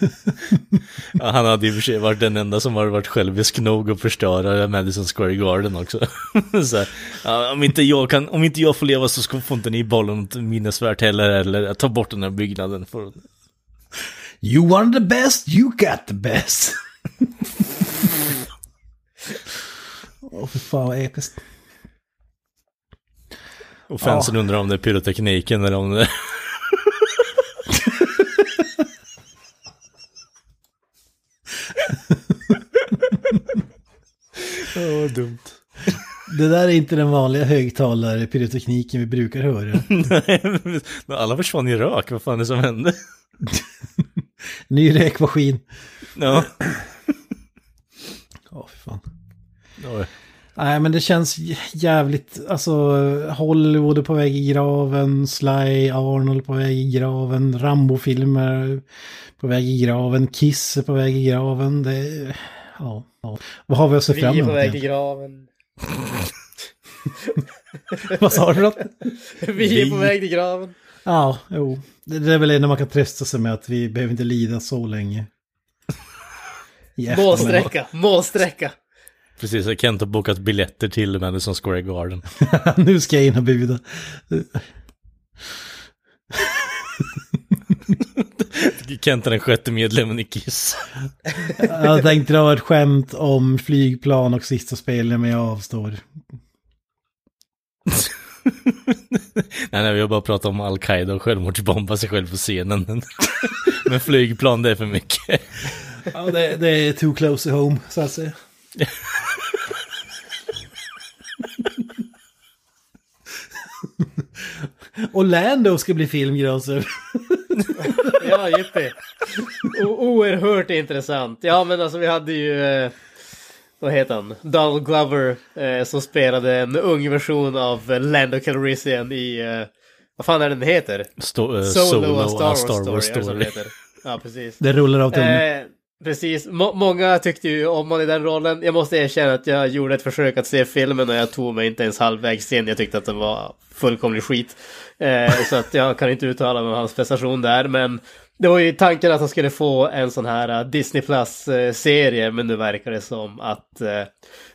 Ja, han hade i och för sig varit den enda som har varit självisk nog att förstöra Madison Square Garden också. så här, ja, om, inte jag kan, om inte jag får leva så ska, får inte ni bollen något minnesvärt heller, eller ta bort den här byggnaden. För... You want the best, you got the best. Åh, för fan vad episkt. Och fansen undrar om det är pyrotekniken eller om det... Åh, vad dumt. Det där är inte den vanliga högtalare pyrotekniken vi brukar höra. Nej, alla försvann i rök, vad fan är det som hände? Ny räkmaskin. Ja. Ja, för fan. Nej, men det känns jävligt, alltså Hollywood är på väg i graven, Sly Arnold på väg i graven, Rambo-filmer på väg i graven, Kiss är på väg i graven. Det, ja, ja. Vad har vi att se Vi fram är på emot? väg till graven. Vad sa du då? Vi är på väg till graven. Ja, jo. Det, är väl det man kan trösta sig med att vi behöver inte lida så länge. Målsträcka, målsträcka. Precis, Kent har bokat biljetter till Madison Square Garden. nu ska jag in och buda. Kent är den sjätte medlemmen i Kiss. Jag tänkte dra ett skämt om flygplan och sista spelen, men jag avstår. nej, nej, vi har bara pratat om Al-Qaida och självmordsbomba sig själv på scenen. Men, men flygplan, det är för mycket. Ja, det, det är too close to home, så att säga. Och Lando ska bli filmgröser. Ja, jippi. O- Oerhört intressant. Ja, men alltså vi hade ju... Eh, vad heter han? Donald Glover eh, som spelade en ung version av eh, Lando Calrissian i... Eh, vad fan är den heter? Sto- eh, Solo, A Star Wars, Star Wars Story. så Story. den heter? Ja, precis. Det rullar av tummen. Precis. M många tyckte ju om honom i den rollen. Jag måste erkänna att jag gjorde ett försök att se filmen och jag tog mig inte ens halvvägs in. Jag tyckte att den var fullkomlig skit. Eh, så att jag kan inte uttala mig om hans prestation där. Men det var ju tanken att han skulle få en sån här eh, Disney Plus-serie. Eh, men nu verkar det som att eh,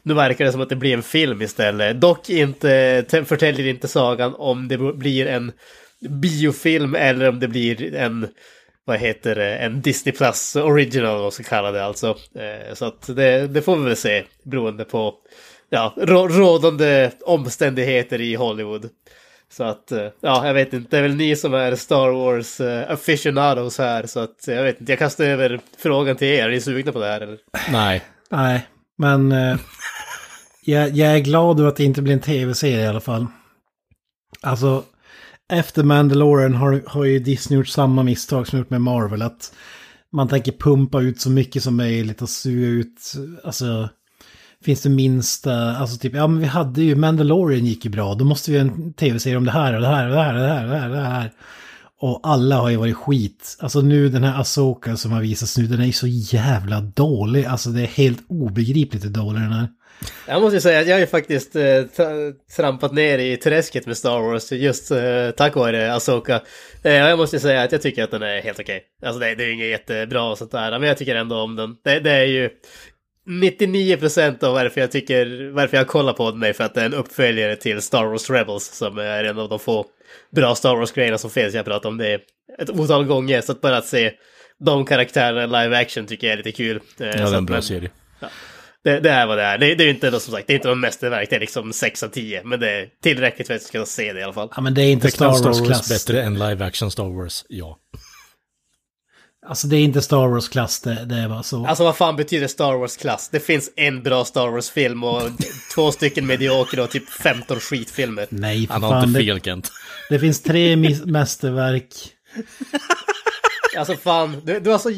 nu verkar det som att det blir en film istället. Dock inte, förtäljer inte sagan om det blir en biofilm eller om det blir en vad heter det, en Disney Plus original vad man ska kalla det alltså. Eh, så att det, det får vi väl se beroende på ja, rå, rådande omständigheter i Hollywood. Så att, eh, ja, jag vet inte, det är väl ni som är Star Wars uh, aficionados här, så att jag vet inte, jag kastar över frågan till er, är ni sugna på det här eller? Nej. Nej, men eh, jag, jag är glad över att det inte blir en tv-serie i alla fall. Alltså, efter Mandalorian har, har ju Disney gjort samma misstag som gjort med Marvel. Att man tänker pumpa ut så mycket som möjligt och suga ut, alltså, finns det minsta, alltså typ, ja men vi hade ju, Mandalorian gick ju bra, då måste vi ha en tv-serie om det här och det här och det här och det här och det här. Och det här. Och alla har ju varit skit. Alltså nu den här Asoka som har visats nu, den är ju så jävla dålig. Alltså det är helt obegripligt hur dålig den är. Jag måste säga att jag har ju faktiskt eh, tra- trampat ner i träsket med Star Wars just eh, tack vare Asoka. Eh, jag måste säga att jag tycker att den är helt okej. Alltså det, det är ju inget jättebra och sånt där, men jag tycker ändå om den. Det, det är ju 99% av varför jag tycker, varför jag kollar på den är för att det är en uppföljare till Star Wars Rebels som är en av de få bra Star Wars-grejerna som finns. Jag har pratat om det ett otal gånger, så att bara att se de karaktärerna i live action tycker jag är lite kul. Eh, Ja, det är en bra men- serie. Det, det är vad det är. Det, det är inte något som sagt, det är inte någon mästerverk, det är liksom 6 av 10. Men det är tillräckligt för att jag ska se det i alla fall. Ja men det är inte Star Star Wars Wars-klass. bättre än live action Star Wars, ja. Alltså det är inte Star Wars-klass, det, det är bara så. Alltså vad fan betyder Star Wars-klass? Det finns en bra Star Wars-film och två stycken mediokra och typ 15 skitfilmer. Nej, för Han har fan. inte Det, fel Kent. det finns tre mästerverk. Alltså fan, du, du, har så,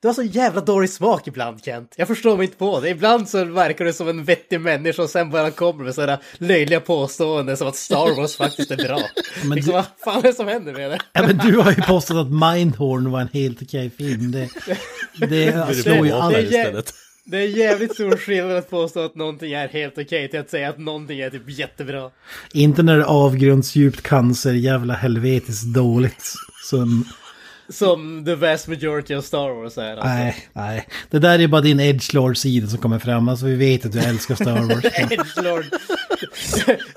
du har så jävla dålig smak ibland Kent. Jag förstår mig inte på det. Ibland så verkar du som en vettig människa och sen bara kommer med sådana löjliga påståenden som att Star Wars faktiskt är bra. men liksom, du- vad fan är det som händer med det? Ja men du har ju påstått att Mindhorn var en helt okej film. Det, det slår ju alla. det- istället. Det är jävligt stor skillnad att påstå att någonting är helt okej till att säga att någonting är typ jättebra. Inte när det är avgrundsdjupt cancer, jävla helvetiskt dåligt. Som, Som the vast majority of Star Wars är. Alltså. nej, nej. Det där är bara din edgelord-sida som kommer fram. Alltså vi vet att du älskar Star Wars. Edgelord.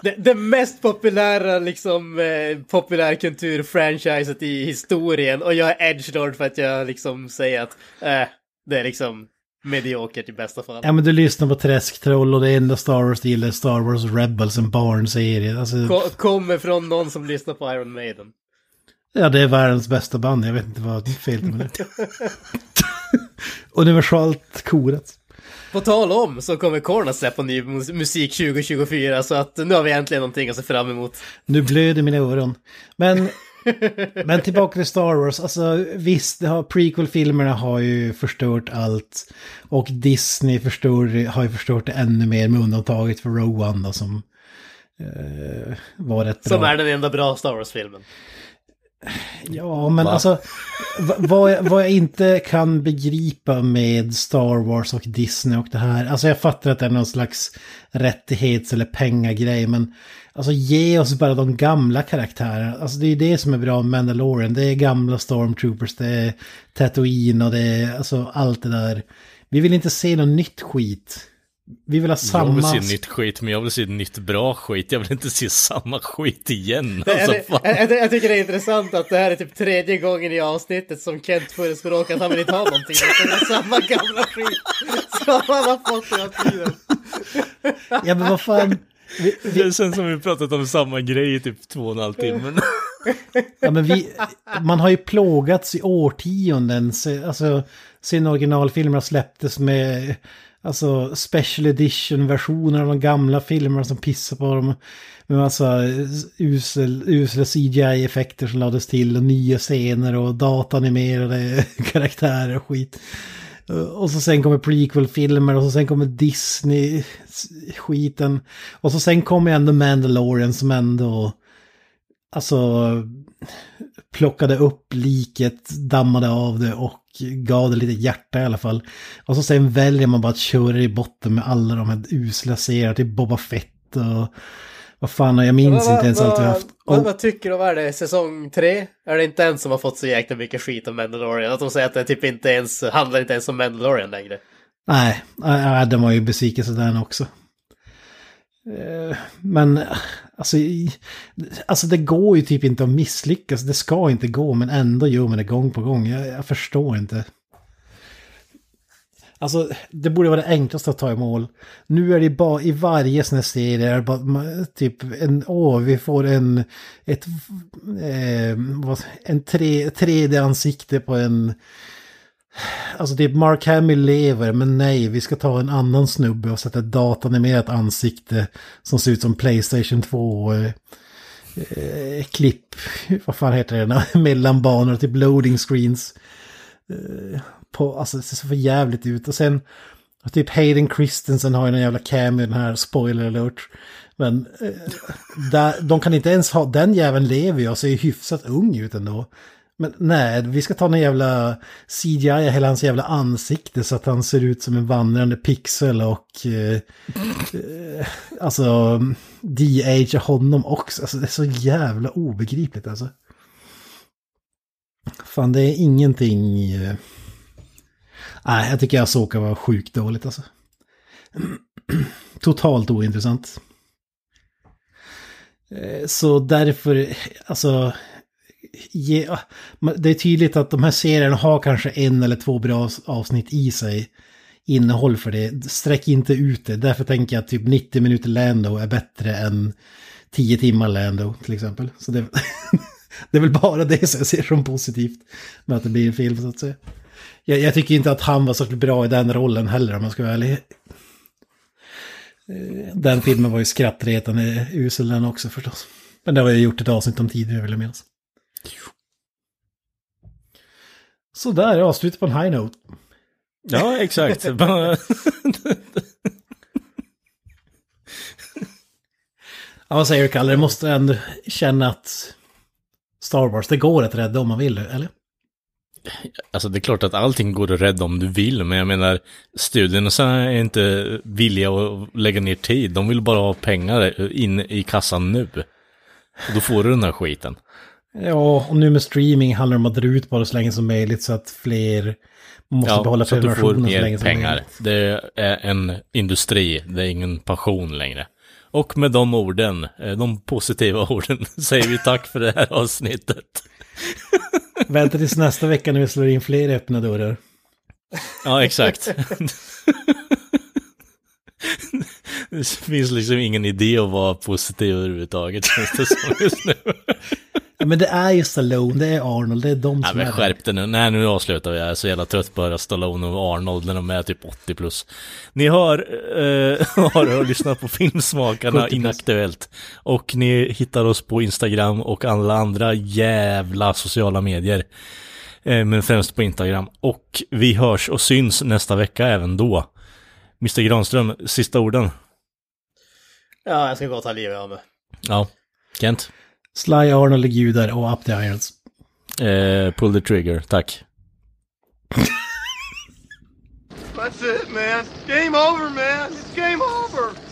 det, det mest populära liksom eh, populärkultur-franchiset i historien. Och jag är Edgelord för att jag liksom säger att eh, det är liksom mediokert i bästa fall. Ja men du lyssnar på Träsktroll och det enda Star Wars du gillar är Star Wars Rebels, en barnserie. Alltså, Ko- kommer från någon som lyssnar på Iron Maiden. Ja det är världens bästa band, jag vet inte vad fel det. Universalt korat. På tal om så kommer Korn att släppa ny mus- musik 2024 så att nu har vi äntligen någonting att se fram emot. Nu blöder mina öron. Men, men tillbaka till Star Wars. Alltså visst, det har, prequel-filmerna har ju förstört allt. Och Disney förstör, har ju förstört det ännu mer med undantaget för Rogue One då, som eh, var rätt bra. Som är den enda bra Star Wars-filmen. Ja, men Va? alltså va- vad jag, vad jag inte kan begripa med Star Wars och Disney och det här. Alltså jag fattar att det är någon slags rättighets eller pengagrej, men alltså ge oss bara de gamla karaktärerna. Alltså det är ju det som är bra med Mandalorian. Det är gamla Stormtroopers, det är Tatooine och det är alltså allt det där. Vi vill inte se något nytt skit. Vi vill ha Jag samma... vill se nytt skit, men jag vill se nytt bra skit. Jag vill inte se samma skit igen. Jag, Alltså, jag, fan. jag, jag tycker det är intressant att det här är typ tredje gången i avsnittet som Kent förespråkar att han vill inte ha någonting. Det är samma gamla skit som han har fått hela tiden. Ja men vad fan. Vi, vi, Det känns som vi pratat om samma grej i typ två och en halv timme. Ja, men vi, man har ju plågats i årtionden. Alltså, sen originalfilmerna släpptes med alltså, special edition-versioner av de gamla filmerna som pissar på dem. Med massa usel, usla CGI-effekter som lades till och nya scener och datanimerade karaktärer och skit. Och så sen kommer prequel-filmer och så sen kommer Disney-skiten. Och så sen kommer ändå Mandalorian som ändå... Alltså plockade upp liket, dammade av det och gav det lite hjärta i alla fall. Och så sen väljer man bara att köra i botten med alla de här usla serier till Boba Fett och vad fan, jag minns inte ens allt vi haft. Och, vad tycker du, vad är det, säsong tre? Är det inte en som har fått så jäkla mycket skit om Mandalorian? Att de säger att det typ inte ens, handlar inte ens om Mandalorian längre. nej, nej, den var ju besvikelse den också. Eh, Men alltså, alltså det går ju typ inte att misslyckas. Det ska inte gå, men ändå gör man det gång på gång. Jag, jag förstår inte. Alltså, det borde vara det enklaste att ta i mål. Nu är det bara i varje sån här serie, är det bara, typ en, åh, vi får en, ett, eh, vad, en 3D-ansikte på en, alltså typ Mark Hamill lever, men nej, vi ska ta en annan snubbe och sätta ett datanimerat ansikte som ser ut som Playstation 2 eh, eh, klipp, vad fan heter det, mellan banor, typ loading screens. Eh, på, alltså det ser så för jävligt ut. Och sen, och typ Hayden Christensen har ju en jävla cameo i den här, spoiler alert. Men eh, där, de kan inte ens ha, den jäveln lever ju och ser ju hyfsat ung ut ändå. Men nej, vi ska ta en jävla CGI, hela hans jävla ansikte så att han ser ut som en vandrande pixel och... Eh, eh, alltså, de-agea honom också. Alltså det är så jävla obegripligt alltså. Fan, det är ingenting... Eh... Nej, jag tycker Asoka var sjukt dåligt alltså. Totalt ointressant. Eh, så därför, alltså... Ge, det är tydligt att de här serierna har kanske en eller två bra avsnitt i sig. Innehåll för det. Sträck inte ut det. Därför tänker jag att typ 90 minuter Lando är bättre än 10 timmar Lando till exempel. Så det, det är väl bara det som jag ser som positivt med att det blir en film så att säga. Jag, jag tycker inte att han var så bra i den rollen heller om man ska vara ärlig. Eh, den filmen var ju skrattretande usel den också förstås. Men det har jag gjort ett avsnitt om tidigare vill jag minnas. Så där, avslutet på en high note. Ja, exakt. Ja, vad säger du Kalle? Du måste ändå känna att Star Wars, det går att rädda om man vill, eller? Alltså det är klart att allting går att rädda om du vill, men jag menar studierna är inte villiga att lägga ner tid. De vill bara ha pengar in i kassan nu. Och då får du den här skiten. Ja, och nu med streaming handlar det om att dra ut bara så länge som möjligt så att fler måste behålla du får prenumerationen så länge som pengar. möjligt. Det är en industri, det är ingen passion längre. Och med de orden, eh, de positiva orden, säger vi tack för det här avsnittet. Vänta tills nästa vecka när vi slår in fler öppna dörrar. Ja, exakt. Det finns liksom ingen idé att vara positiv överhuvudtaget, känns det som just nu. Ja, men det är ju Stallone, det är Arnold, det är de Ja, som men är skärp dig nu. Nej, nu avslutar vi. Jag är så jävla trött på att höra Stallone och Arnold när de är typ 80 plus. Ni har, eh, har lyssnat på Filmsmakarna 70 plus. Inaktuellt. Och ni hittar oss på Instagram och alla andra jävla sociala medier. Eh, men främst på Instagram. Och vi hörs och syns nästa vecka även då. Mr Granström, sista orden. Ja, jag ska gå och ta livet av mig. Ja, Kent. Sly Arnold är gudar och Up the Irons. Eh, pull the trigger, tack. That's it, man. Game over, man. It's game over.